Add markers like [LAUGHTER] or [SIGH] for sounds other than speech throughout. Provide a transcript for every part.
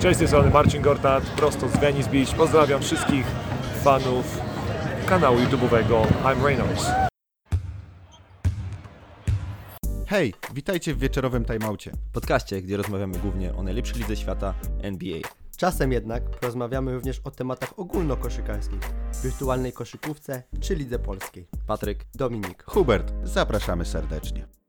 Cześć, z tej strony Marcin Gortat, prosto z Venice Beach. Pozdrawiam wszystkich fanów kanału YouTube'owego I'm Reynolds. Hej, witajcie w wieczorowym timeoutie. podcaście, gdzie rozmawiamy głównie o najlepszej lidze świata NBA. Czasem jednak porozmawiamy również o tematach ogólnokoszykarskich, wirtualnej koszykówce czy lidze polskiej. Patryk, Dominik. Hubert, zapraszamy serdecznie.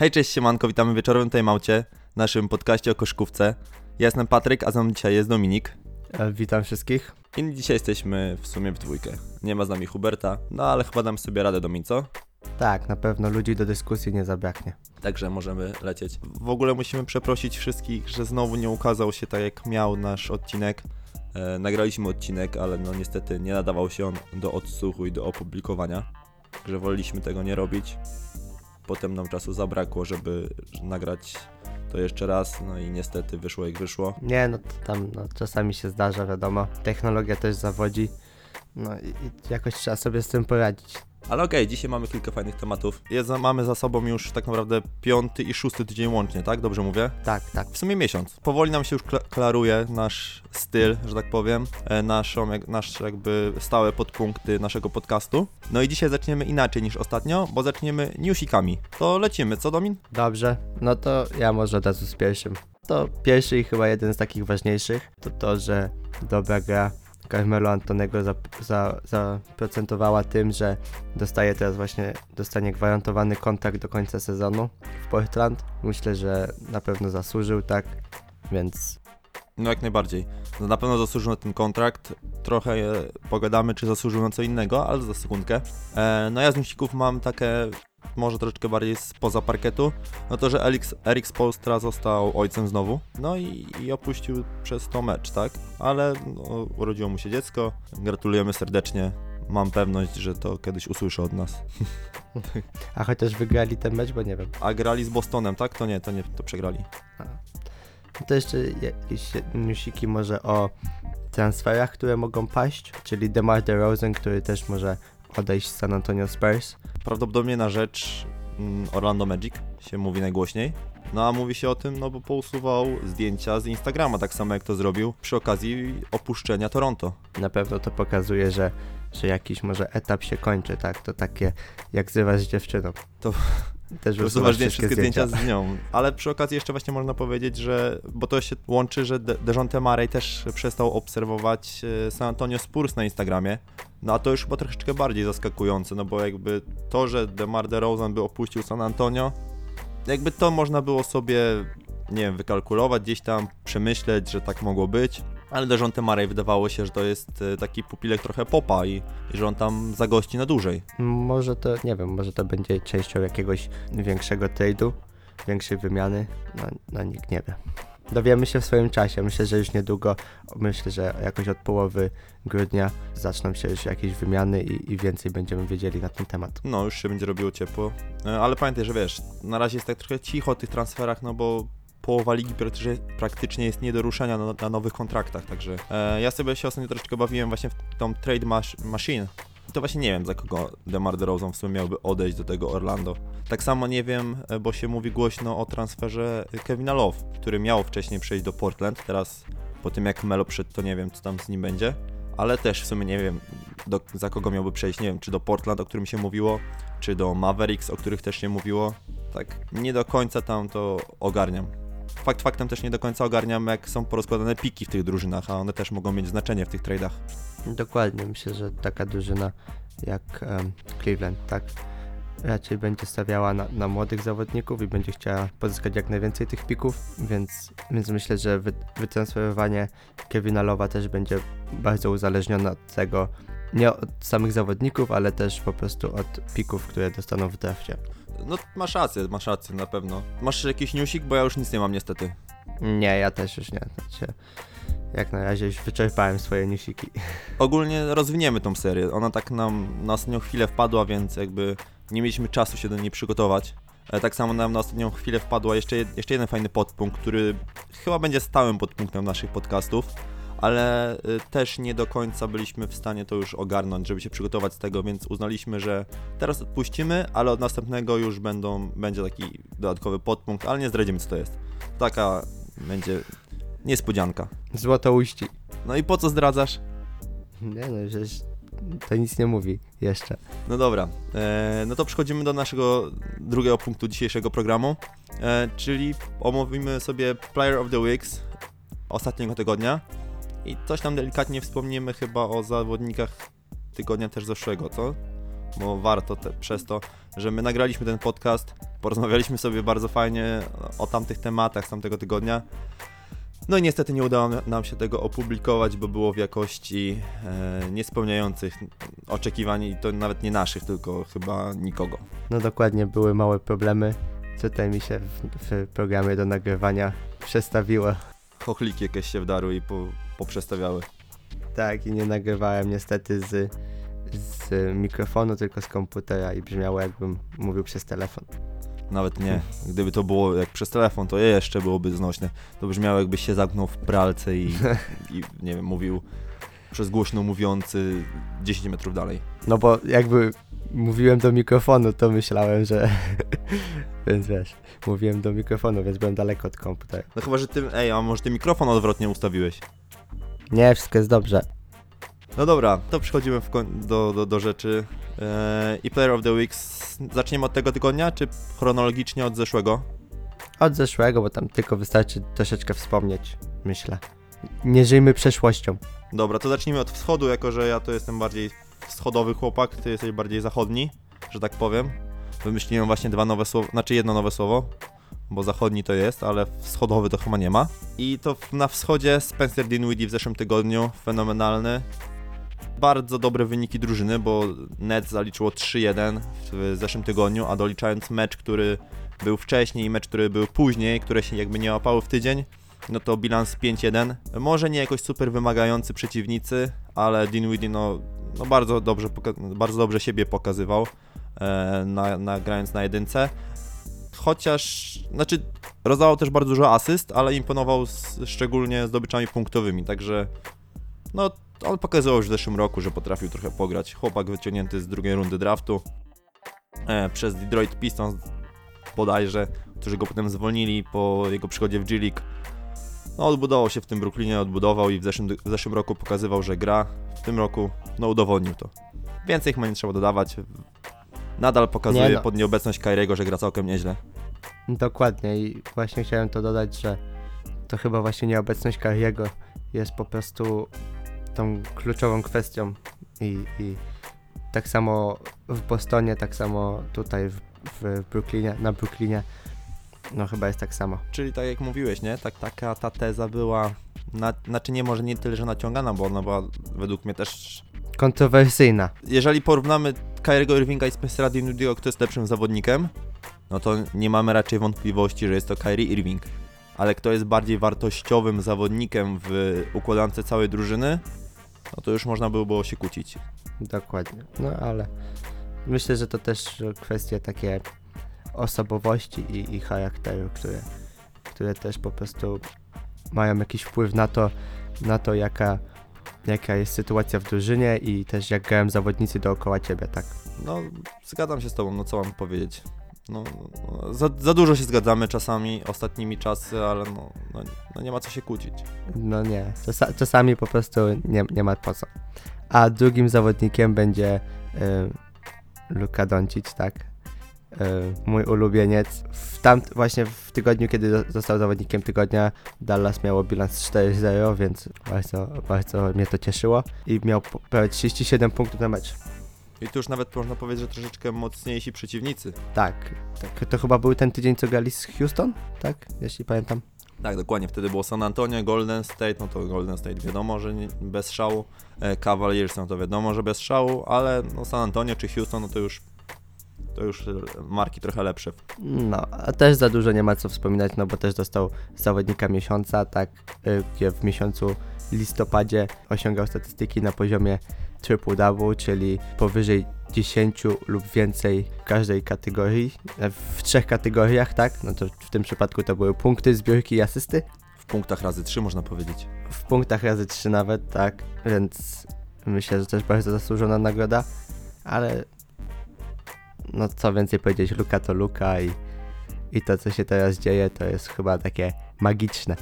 Hej, cześć, siemanko, witamy w wieczorowym timeoutie, naszym podcaście o koszykówce. Ja jestem Patryk, a ze mną dzisiaj jest Dominik. E, Witam wszystkich. I dzisiaj jesteśmy w sumie w dwójkę. Nie ma z nami Huberta, no ale chyba dam sobie radę, Domin, co? Tak, na pewno ludzi do dyskusji nie zabraknie. Także możemy lecieć. W ogóle musimy przeprosić wszystkich, że znowu nie ukazał się tak jak miał nasz odcinek. E, nagraliśmy odcinek, ale no niestety nie nadawał się on do odsłuchu i do opublikowania. Że woleliśmy tego nie robić. Potem nam czasu zabrakło, żeby nagrać to jeszcze raz, no i niestety wyszło jak wyszło. Nie, no tam no, czasami się zdarza, wiadomo. Technologia też zawodzi. No i, i jakoś trzeba sobie z tym poradzić. Ale okej, dzisiaj mamy kilka fajnych tematów. Jest, mamy za sobą już tak naprawdę piąty i szósty tydzień łącznie, tak? Dobrze mówię? Tak, tak. W sumie miesiąc. Powoli nam się już kla- klaruje nasz styl, że tak powiem, e, naszą, jak, nasz jakby stałe podpunkty naszego podcastu. No i dzisiaj zaczniemy inaczej niż ostatnio, bo zaczniemy newsikami. To lecimy, co Domin? Dobrze, no to ja może od razu z pierwszym. To pierwszy i chyba jeden z takich ważniejszych to to, że dobra gra Carmelo Antonego za, za, zaprocentowała tym, że dostaje teraz właśnie, dostanie gwarantowany kontrakt do końca sezonu w Portland. Myślę, że na pewno zasłużył, tak, więc No jak najbardziej. No, na pewno zasłużył na ten kontrakt. Trochę e, pogadamy, czy zasłużył na co innego, ale za sekundkę. E, no ja z newsików mam takie, może troszeczkę bardziej spoza parketu. No to, że Elix, Erik Spolstra został ojcem znowu. No i, i opuścił przez to mecz, tak? Ale no, urodziło mu się dziecko. Gratulujemy serdecznie. Mam pewność, że to kiedyś usłyszy od nas. [LAUGHS] a chociaż wygrali ten mecz, bo nie wiem. A grali z Bostonem, tak? To nie, to nie, to przegrali. No To jeszcze jakieś newsiki może o transferach, które mogą paść, czyli DeMar DeRozan, który też może odejść z San Antonio Spurs. Prawdopodobnie na rzecz mm, Orlando Magic się mówi najgłośniej. No a mówi się o tym, no bo pousuwał zdjęcia z Instagrama, tak samo jak to zrobił przy okazji opuszczenia Toronto. Na pewno to pokazuje, że, że jakiś może etap się kończy, tak? To takie jak zywasz z dziewczyną. To- też [LAUGHS] Usuwasz usuwasz zdjęcia, wszystkie zdjęcia z nią. Ale przy okazji jeszcze właśnie można powiedzieć, że, bo to się łączy, że De- Dejounte Murray też przestał obserwować e, San Antonio Spurs na Instagramie. No a to już chyba troszeczkę bardziej zaskakujące, no bo jakby to, że DeMar DeRozan by opuścił San Antonio, jakby to można było sobie, nie wiem, wykalkulować, gdzieś tam przemyśleć, że tak mogło być. Ale Dejounte Murray wydawało się, że to jest e, taki pupilek trochę popa i że on tam zagości na dłużej. Może to, nie wiem, może to będzie częścią jakiegoś większego trade'u, większej wymiany, no, no nikt nie wie. Dowiemy się w swoim czasie. Myślę, że już niedługo, myślę, że jakoś od połowy grudnia zaczną się już jakieś wymiany i, i więcej będziemy wiedzieli na ten temat. No, już się będzie robiło ciepło. E, Ale pamiętaj, że wiesz, na razie jest tak trochę cicho o tych transferach, no bo połowa ligi praktycznie, jest nie do ruszenia na, na nowych kontraktach, także e, ja sobie się ostatnio troszeczkę bawiłem właśnie w tą trade mash machine. To właśnie nie wiem, za kogo DeMar DeRozan w sumie miałby odejść do tego Orlando. Tak samo nie wiem, e, bo się mówi głośno o transferze Kevina Love, który miał wcześniej przejść do Portland, teraz po tym jak Melo przyszedł, to nie wiem, co tam z nim będzie. Ale też w sumie nie wiem, do, za kogo miałby przejść, nie wiem, czy do Portland, o którym się mówiło, czy do Mavericks, o których też się mówiło. Tak, nie do końca tam to ogarniam. Fakt faktem też nie do końca ogarniam, jak są porozkładane piki w tych drużynach, a one też mogą mieć znaczenie w tych tradeach. Dokładnie, myślę, że taka drużyna jak em, Cleveland, tak, raczej będzie stawiała na, na młodych zawodników i będzie chciała pozyskać jak najwięcej tych pików, więc, więc myślę, że wy, wytransferowanie Kevina Lowa też będzie bardzo uzależnione od tego, nie od samych zawodników, ale też po prostu od pików, które dostaną w drafcie. No, masz rację, masz rację, na pewno. Masz jakiś newsik, bo ja już nic nie mam niestety. Nie, ja też już nie. Znaczy, jak na razie już wyczerpałem swoje newsiki. Ogólnie rozwiniemy tą serię. Ona tak nam na ostatnią chwilę wpadła, więc jakby nie mieliśmy czasu się do niej przygotować. E, Tak samo nam na ostatnią chwilę wpadła jeszcze, jeszcze jeden fajny podpunkt, który chyba będzie stałym podpunktem naszych podcastów, ale y, też nie do końca byliśmy w stanie to już ogarnąć, żeby się przygotować z tego, więc uznaliśmy, że teraz odpuścimy, ale od następnego już będą, będzie taki dodatkowy podpunkt, ale nie zdradzimy co to jest. Taka będzie niespodzianka. Złotouści. No i po co zdradzasz? Nie no, przecież to nic nie mówi jeszcze. No dobra, e, no to przechodzimy do naszego drugiego punktu dzisiejszego programu, e, czyli omówimy sobie Player of the Weeks ostatniego tygodnia i coś tam delikatnie wspomnimy chyba o zawodnikach tygodnia też zeszłego, co? Bo warto te, przez to, że my nagraliśmy ten podcast, porozmawialiśmy sobie bardzo fajnie o tamtych tematach z tamtego tygodnia. No i niestety nie udało nam się tego opublikować, bo było w jakości e, niespełniających oczekiwań i to nawet nie naszych, tylko chyba nikogo. No dokładnie, były małe problemy. Tutaj mi się w, w programie do nagrywania przestawiło. Chochliki jakieś się wdarły i po, poprzestawiały. Tak, i nie nagrywałem niestety z, z mikrofonu, tylko z komputera i brzmiało jakbym mówił przez telefon. Nawet nie. Gdyby to było jak przez telefon, to jeszcze byłoby znośne. To brzmiało jakbyś się zamknął w pralce i, [LAUGHS] i nie wiem, mówił przez głośno mówiący 10 metrów dalej. No bo jakby mówiłem do mikrofonu, to myślałem, że... [LAUGHS] więc wiesz, mówiłem do mikrofonu, więc byłem daleko od komputera. No chyba, że ty, ej, a może ty mikrofon odwrotnie ustawiłeś? Nie, wszystko jest dobrze. No dobra, to przechodzimy do, do, do rzeczy. Eee, I Player of the Weeks. Zaczniemy od tego tygodnia, czy chronologicznie od zeszłego? Od zeszłego, bo tam tylko wystarczy troszeczkę wspomnieć, myślę. Nie żyjmy przeszłością. Dobra, to zacznijmy od wschodu, jako że ja to jestem bardziej wschodowy chłopak, ty jesteś bardziej zachodni, że tak powiem. Wymyśliłem właśnie dwa nowe słowa, znaczy jedno nowe słowo, bo zachodni to jest, ale wschodowy to chyba nie ma. I to na wschodzie Spencer Dinwiddie w zeszłym tygodniu, fenomenalny. Bardzo dobre wyniki drużyny, bo Nets zaliczyło 3-1 w zeszłym tygodniu, a doliczając mecz, który był wcześniej i mecz, który był później, które się jakby nie łapały w tydzień, no to bilans 5-1. Może nie jakoś super wymagający przeciwnicy, ale Dinwiddie no, no bardzo, dobrze, bardzo dobrze siebie pokazywał, e, na, na, grając na jedynce. Chociaż, znaczy rozdawał też bardzo dużo asyst, ale imponował z, szczególnie zdobyczami punktowymi, także no on pokazywał już w zeszłym roku, że potrafił trochę pograć. Chłopak wyciągnięty z drugiej rundy draftu e, przez Detroit Pistons bodajże, którzy go potem zwolnili po jego przychodzie w G League. No, odbudował się w tym Brooklynie, odbudował i w zeszłym, w zeszłym roku pokazywał, że gra. W tym roku, no, udowodnił to. Więcej chyba nie trzeba dodawać. Nadal pokazuje Nie no. pod nieobecność Kyriego, że gra całkiem nieźle. Dokładnie i właśnie chciałem to dodać, że to chyba właśnie nieobecność Kariego jest po prostu tą kluczową kwestią i, i tak samo w Bostonie, tak samo tutaj w, w Brooklynie, na Brooklynie, no chyba jest tak samo. Czyli tak jak mówiłeś, nie? Tak, taka ta teza była, na, znaczy nie może nie tyle, że naciągana, bo ona była według mnie też... Kontrowersyjna. Jeżeli porównamy Kyriego Irvinga i Spencera Dinwiddie'ego, kto jest lepszym zawodnikiem, no to nie mamy raczej wątpliwości, że jest to Kyrie Irving. Ale kto jest bardziej wartościowym zawodnikiem w układance całej drużyny, no to już można by było się kłócić. Dokładnie. No ale myślę, że to też kwestie takie osobowości i, i charakteru, które, które też po prostu mają jakiś wpływ na to, na to jaka, jaka jest sytuacja w drużynie i też jak grają zawodnicy dookoła ciebie, tak? No, zgadzam się z tobą, no co mam powiedzieć. No, no, za, za dużo się zgadzamy czasami, ostatnimi czasy, ale no, no, no nie ma co się kłócić. No nie, czasa, czasami po prostu nie, nie ma po co. A drugim zawodnikiem będzie y, Luka Doncic, tak? Y, mój ulubieniec. W właśnie w tygodniu, kiedy zo- został zawodnikiem tygodnia, Dallas miało bilans 4-0, więc bardzo, bardzo mnie to cieszyło. I miał prawie 37 punktów na mecz. I tu już nawet można powiedzieć, że troszeczkę mocniejsi przeciwnicy. Tak, tak. To chyba był ten tydzień, co grali z Houston, tak? Jeśli pamiętam. Tak, dokładnie. Wtedy było San Antonio, Golden State, no to Golden State wiadomo, że nie, bez szału. E, Cavaliers, no to wiadomo, że bez szału, ale no San Antonio czy Houston, no to już to już e, marki trochę lepsze. No, a też za dużo nie ma co wspominać, no bo też dostał zawodnika miesiąca, tak, gdzie w miesiącu listopadzie osiągał statystyki na poziomie triple-double, czyli powyżej 10 lub więcej w każdej kategorii, e, w trzech kategoriach, tak, no to w tym przypadku to były punkty, zbiórki i asysty, W punktach razy 3 można powiedzieć. w punktach razy 3 nawet, tak, więc myślę, że też bardzo zasłużona nagroda, ale no co więcej powiedzieć, Luka to Luka i i to, co się teraz dzieje, to jest chyba takie magiczne.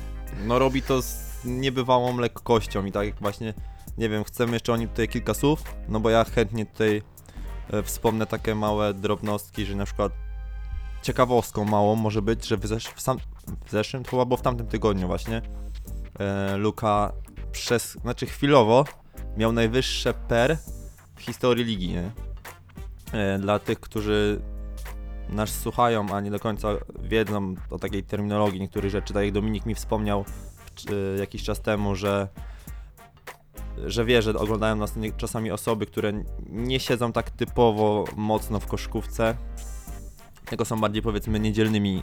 No robi to z niebywałą lekkością i tak jak właśnie, nie wiem, chcemy jeszcze o nim tutaj kilka słów, no bo ja chętnie tutaj e, wspomnę takie małe drobnostki, że na przykład ciekawostką małą może być, że w, zesz- w, sam, w zeszłym, było w tamtym tygodniu właśnie, e, Luka przez, znaczy chwilowo miał najwyższe per w historii ligi, nie? E, dla tych, którzy nas słuchają, a nie do końca wiedzą o takiej terminologii niektórych rzeczy, tak jak Dominik mi wspomniał y, jakiś czas temu, że że wie, że oglądają nas czasami osoby, które nie siedzą tak typowo mocno w koszkówce, tylko są bardziej powiedzmy niedzielnymi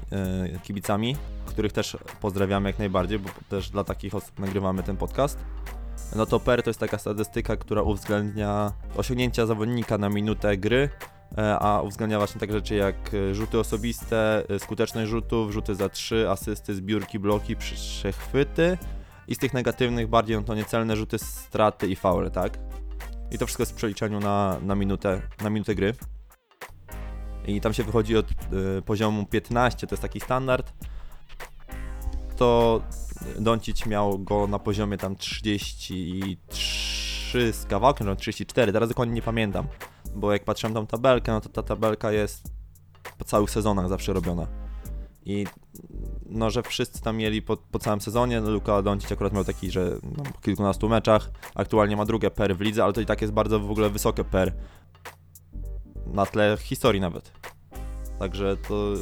y, kibicami, których też pozdrawiamy jak najbardziej, bo też dla takich osób nagrywamy ten podcast. No to PER to jest taka statystyka, która uwzględnia osiągnięcia zawodnika na minutę gry, e, a uwzględnia właśnie takie rzeczy jak e, rzuty osobiste, skuteczność rzutów, rzuty za trzy, asysty, zbiórki, bloki, przechwyty i z tych negatywnych bardziej no to niecelne rzuty, straty i faule, tak? I to wszystko jest w przeliczeniu na, na, minutę, na minutę gry. I tam się wychodzi od e, poziomu 15, to jest taki standard. To Doncic miał go na poziomie tam 33 z kawałkiem, no 34, teraz dokładnie nie pamiętam. Bo jak patrzyłem tam tabelkę, no to ta tabelka jest po całych sezonach zawsze robiona. I no, że wszyscy tam mieli po, po całym sezonie, no Luka Doncic akurat miał taki, że no, po kilkunastu meczach, aktualnie ma drugie per w lidze, ale to i tak jest bardzo w ogóle wysokie per. Na tle historii nawet. Także to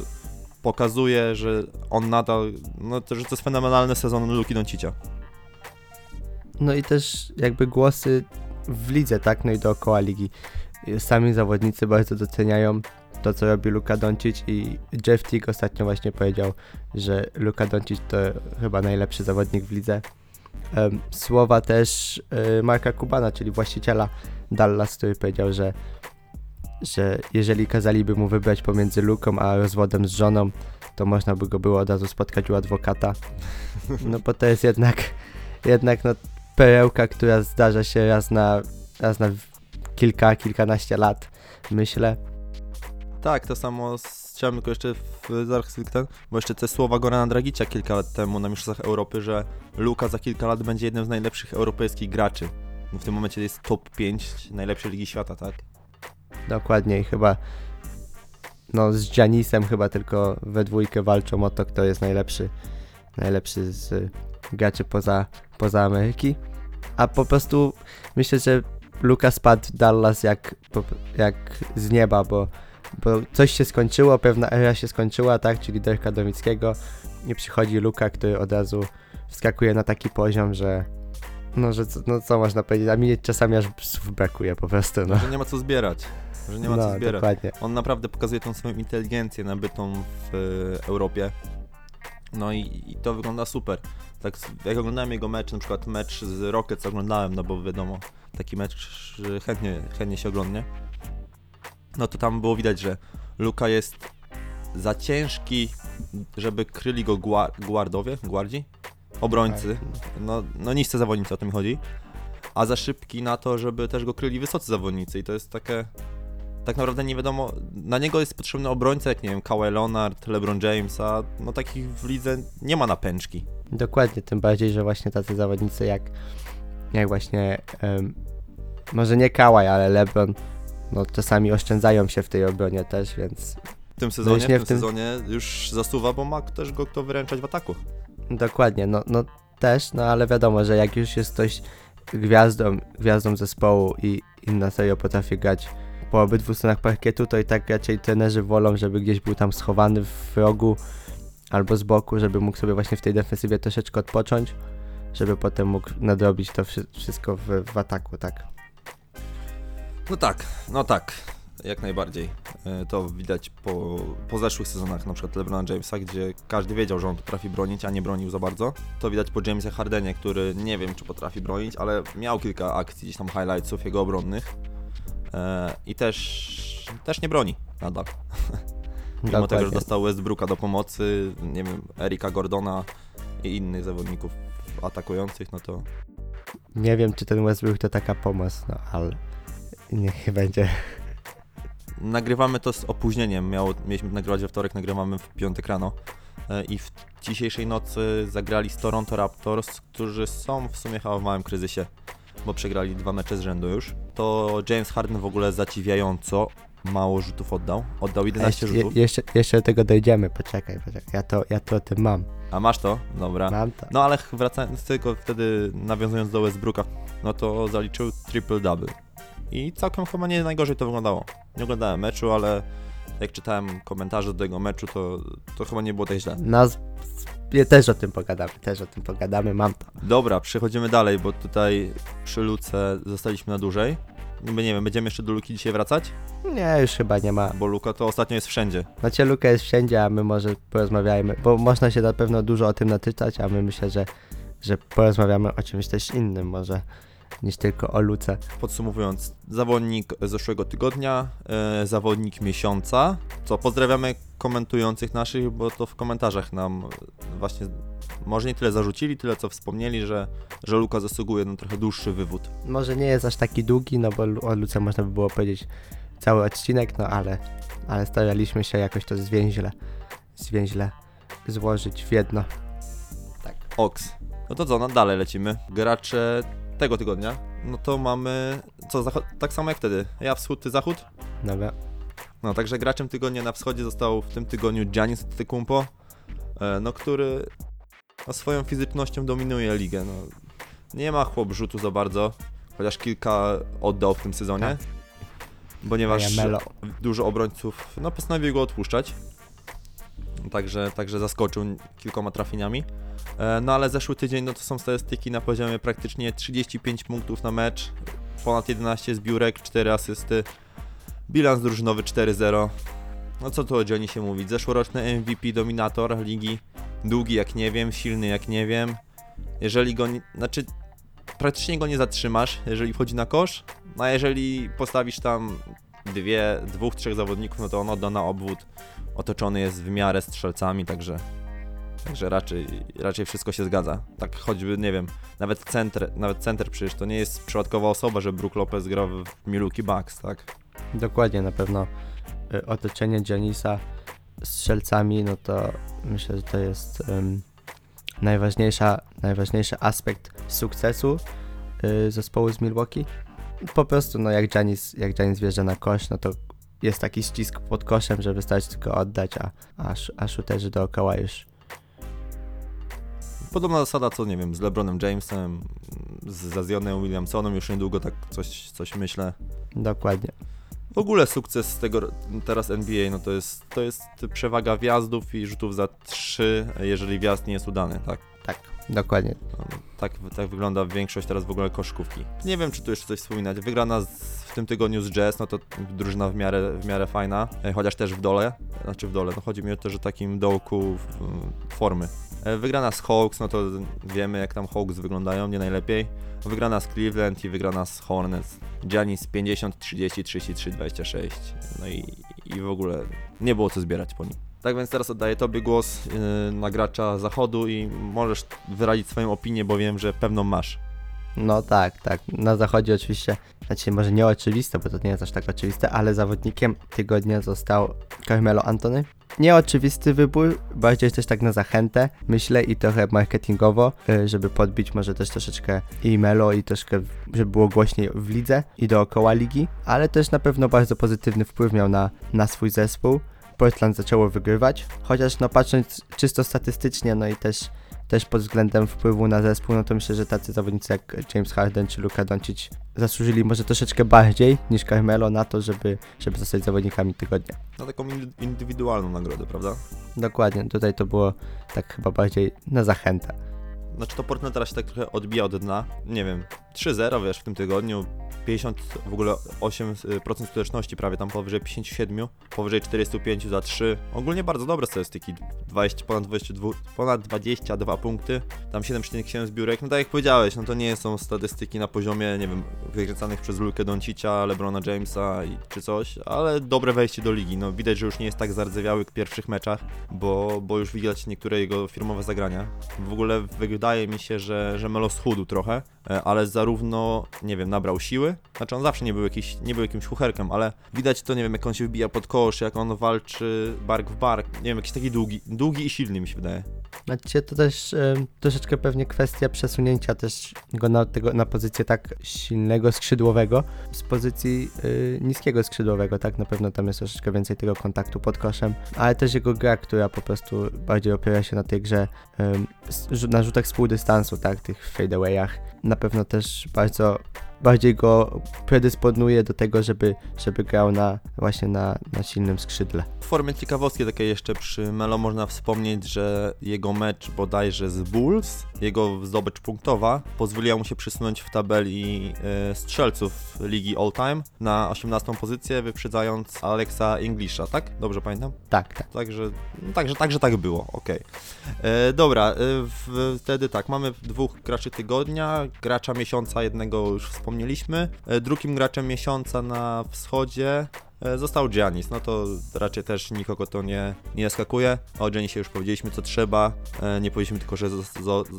pokazuje, że on nadal, no to, że to jest fenomenalny sezon Luki Doncicia. No i też jakby głosy w lidze, tak? No i dookoła ligi. Sami zawodnicy bardzo doceniają to, co robi Luka Doncic i Jeff Teague ostatnio właśnie powiedział, że Luka Doncic to chyba najlepszy zawodnik w lidze. Słowa też e, Marka Kubana, czyli właściciela Dallas, który powiedział, że, że jeżeli kazaliby mu wybrać pomiędzy Luką a rozwodem z żoną, to można by go było od razu spotkać u adwokata. [LAUGHS] No bo to jest jednak, jednak no, perełka, która zdarza się raz na, raz na kilka, kilkanaście lat, myślę. Tak, to samo chciałem tylko jeszcze w, zaraz ten, bo jeszcze te słowa Gorana Dragicia kilka lat temu na Mistrzostwach Europy, że Luka za kilka lat będzie jednym z najlepszych europejskich graczy. No w tym momencie jest top 5 najlepszej ligi świata, tak? Dokładnie i chyba no z Giannisem chyba tylko we dwójkę walczą o to, kto jest najlepszy, najlepszy z graczy poza, poza Ameryki. A po prostu myślę, że Luka spadł Dallas jak, jak z nieba, bo, bo coś się skończyło, pewna era się skończyła, tak, czyli Derka Domickiego i przychodzi Luka, który od razu wskakuje na taki poziom, że no, że co, no co można powiedzieć, a mi czasami aż słów brakuje po prostu, no. Że nie ma co zbierać. Że nie ma no, co zbierać. dokładnie. On naprawdę pokazuje tą swoją inteligencję nabytą w e, Europie. No i, i to wygląda super. Tak, jak oglądałem jego mecz, na przykład mecz z Rockets oglądałem, no bo wiadomo, taki mecz chętnie, chętnie się oglądnie. No to tam było widać, że Luka jest za ciężki, żeby kryli go gua, guardowie, guardzi? Obrońcy. No, no niscy zawodnicy, o to mi chodzi. A za szybki na to, żeby też go kryli wysocy zawodnicy i to jest takie tak naprawdę nie wiadomo, na niego jest potrzebny obrońca, jak nie wiem, Kawhi Leonard, LeBron James, a no takich w lidze nie ma napęczki. Dokładnie, tym bardziej, że właśnie tacy zawodnicy jak, jak właśnie, em, może nie Kałaj, ale LeBron, no czasami oszczędzają się w tej obronie też, więc W tym sezonie, już nie w tym w tym- sezonie już zasuwa, bo ma też go kto wyręczać w ataku. dokładnie, no, no też, no ale wiadomo, że jak już jest ktoś gwiazdą, gwiazdą zespołu i, i na serio potrafi grać po obydwu stronach parkietu, to i tak raczej trenerzy wolą, żeby gdzieś był tam schowany w rogu albo z boku, żeby mógł sobie właśnie w tej defensywie troszeczkę odpocząć, żeby potem mógł nadrobić to wszy- wszystko w, w ataku, tak. No tak, no tak, jak najbardziej. E, To widać po, po zeszłych sezonach, na przykład LeBrona Jamesa, gdzie każdy wiedział, że on potrafi bronić, a nie bronił za bardzo. To widać po Jamesie Hardenie, który nie wiem, czy potrafi bronić, ale miał kilka akcji, gdzieś tam highlightsów jego obronnych. E, I też, też nie broni nadal. [LAUGHS] Mimo tego, że dostał Westbrooka do pomocy, nie wiem, Erika Gordona i innych zawodników atakujących, no to Nie wiem, czy ten Westbrook to taka pomoc, no ale niech będzie. nagrywamy to z opóźnieniem. Miało, mieliśmy nagrywać we wtorek, nagrywamy w piątek rano. E, I w dzisiejszej nocy zagrali z Toronto Raptors, którzy są w sumie chyba w małym kryzysie, bo przegrali dwa mecze z rzędu już. To James Harden w ogóle zadziwiająco mało rzutów oddał. Oddał 11 jeszcze, rzutów. je, jeszcze, jeszcze do tego dojdziemy, poczekaj, poczekaj. Ja to, ja to o tym mam. A masz to? Dobra. Mam to. No ale wracając tylko wtedy, nawiązując do Westbrooka, no to zaliczył triple-double. I całkiem chyba nie najgorzej to wyglądało. Nie oglądałem meczu, ale jak czytałem komentarze do tego meczu, to, to chyba nie było tak źle. Nas, ja też o tym pogadamy, też o tym pogadamy, mam to. Dobra, przechodzimy dalej, bo tutaj przy Luce zostaliśmy na dłużej. Niby nie wiem, będziemy jeszcze do Luki dzisiaj wracać? Nie, już chyba nie ma. Bo Luka to ostatnio jest wszędzie. Znaczy Luka jest wszędzie, a my może porozmawiajmy, bo można się na pewno dużo o tym naczytać, a my myślę, że, że porozmawiamy o czymś też innym może niż tylko o Luce. Podsumowując, zawodnik zeszłego tygodnia, e, zawodnik miesiąca. Co, pozdrawiamy komentujących naszych, bo to w komentarzach nam właśnie może nie tyle zarzucili, tyle co wspomnieli, że, że Luka zasługuje na trochę dłuższy wywód. Może nie jest aż taki długi, no bo o Luce można by było powiedzieć cały odcinek, no ale, ale staraliśmy się jakoś to zwięźle, zwięźle złożyć w jedno. Tak. Ox. No to co, no dalej lecimy. Gracze tego tygodnia, no to mamy, co, tak samo jak wtedy. Ja wschód, ty zachód? Dobra. No, także graczem tygodnia na wschodzie został w tym tygodniu Giannis Antetokounmpo, e, no, który no, swoją fizycznością dominuje ligę. No. Nie ma chłop rzutu za bardzo, chociaż kilka oddał w tym sezonie, Tak. ponieważ dużo obrońców no, postanowił go odpuszczać. Także, także zaskoczył kilkoma trafieniami. E, No ale zeszły tydzień no to są statystyki na poziomie praktycznie 35 punktów na mecz, ponad 11 zbiórek, 4 asysty, bilans drużynowy 4-0. No co tu o Johnny się mówić? Zeszłoroczny MVP, dominator ligi, długi jak nie wiem, silny jak nie wiem. Jeżeli go, nie, znaczy praktycznie go nie zatrzymasz, jeżeli wchodzi na kosz, no a jeżeli postawisz tam dwie, dwóch, trzech zawodników, no to on odda na obwód. Otoczony jest w miarę strzelcami, także Także raczej, raczej wszystko się zgadza. Tak choćby, nie wiem, nawet center, nawet center przecież to nie jest przypadkowa osoba, że Brook Lopez gra w Milwaukee Bucks, tak? Dokładnie, na pewno y, otoczenie Janisa strzelcami, no to myślę, że to jest ym, najważniejsza, najważniejszy aspekt sukcesu y, zespołu z Milwaukee. Po prostu, no jak Janis, jak Janis wjeżdża na kosz, no to jest taki ścisk pod koszem, że wystarczy tylko oddać, a, a, a shooterzy dookoła już Podobna zasada co, nie wiem, z LeBronem Jamesem, z Zazionem Williamsonem, już niedługo tak coś, coś myślę. dokładnie. W ogóle sukces tego teraz NBA, no to jest, to jest przewaga wjazdów i rzutów za trzy, jeżeli wjazd nie jest udany, tak? Tak, dokładnie. Tak, tak wygląda większość teraz w ogóle koszykówki. Nie wiem, czy tu jeszcze coś wspominać. Wygrana z, w tym tygodniu z Jazz, no to drużyna w miarę, w miarę fajna, e, chociaż też w dole. Znaczy w dole, no chodzi mi o to, że takim dołku formy. E, Wygrana z Hawks, no to wiemy jak tam Hawks wyglądają, nie najlepiej. Wygrana z Cleveland i wygrana z Hornets. Giannis 50, 30, 33, 26. No i, i w ogóle nie było co zbierać po nim. Tak więc teraz oddaję Tobie głos yy, na gracza zachodu i możesz wyrazić swoją opinię, bo wiem, że pewną masz. No tak, tak. Na zachodzie oczywiście, znaczy może nie oczywiste, bo to nie jest aż tak oczywiste, ale zawodnikiem tygodnia został Carmelo Antony. Nieoczywisty wybór, bardziej też tak na zachętę, myślę i trochę marketingowo, y, żeby podbić może też troszeczkę i Melo i troszkę, żeby było głośniej w lidze i dookoła ligi, ale też na pewno bardzo pozytywny wpływ miał na, na swój zespół. Portland zaczęło wygrywać, chociaż no patrząc czysto statystycznie, no i też też pod względem wpływu na zespół, no to myślę, że tacy zawodnicy jak James Harden czy Luka Doncic zasłużyli może troszeczkę bardziej niż Carmelo na to, żeby, żeby zostać zawodnikami tygodnia. Na taką indy- indywidualną nagrodę, prawda? Dokładnie, tutaj to było tak chyba bardziej na zachętę. Znaczy to Portland teraz się tak trochę odbija od dna. Nie wiem, 3-0 wiesz w tym tygodniu, 50 w ogóle 8% skuteczności, prawie tam powyżej 57, powyżej 45 za 3. Ogólnie bardzo dobre statystyki. 20, ponad, 22, ponad 22 punkty, tam 7,7 zbiórek. No tak jak powiedziałeś, no to nie są statystyki na poziomie, nie wiem, wykręcanych przez Lukę Doncicia, LeBrona Jamesa i, czy coś, ale dobre wejście do ligi. No widać, że już nie jest tak zardzewiały w pierwszych meczach, bo, bo już widać niektóre jego firmowe zagrania. W ogóle wydaje mi się, że, że Melo schudł trochę, e, ale za, zarówno, nie wiem, nabrał siły, znaczy on zawsze nie był, jakiś, nie był jakimś chucherkiem, ale widać to, nie wiem, jak on się wbija pod kosz, jak on walczy bark w bark, nie wiem, jakiś taki długi, długi i silny mi się wydaje. Znaczy to też em, troszeczkę pewnie kwestia przesunięcia też go na, tego, na pozycję tak silnego skrzydłowego z pozycji y, niskiego skrzydłowego, tak? Na pewno tam jest troszeczkę więcej tego kontaktu pod koszem, ale też jego gra, która po prostu bardziej opiera się na tej grze rzu- na rzutach z półdystansu, tak? Tych fadeawayach. Na pewno też bardzo bardziej go predysponuje do tego, żeby, żeby grał na właśnie na, na silnym skrzydle. W formie ciekawostki takiej jeszcze przy Melo można wspomnieć, że jego mecz bodajże z Bulls, jego zdobycz punktowa, pozwoliła mu się przysunąć w tabeli e, strzelców ligi All Time na 18 pozycję, wyprzedzając Alexa Englisha, tak? Dobrze pamiętam? Tak, tak. Także, no, także, także tak było, okej. E, Dobra, e, w, wtedy tak, mamy dwóch graczy tygodnia, gracza miesiąca jednego już wspomnieliśmy, e, drugim graczem miesiąca na wschodzie został Giannis, no to raczej też nikogo to nie, nie skakuje, o Giannisie już powiedzieliśmy co trzeba, e, nie powiedzieliśmy tylko, że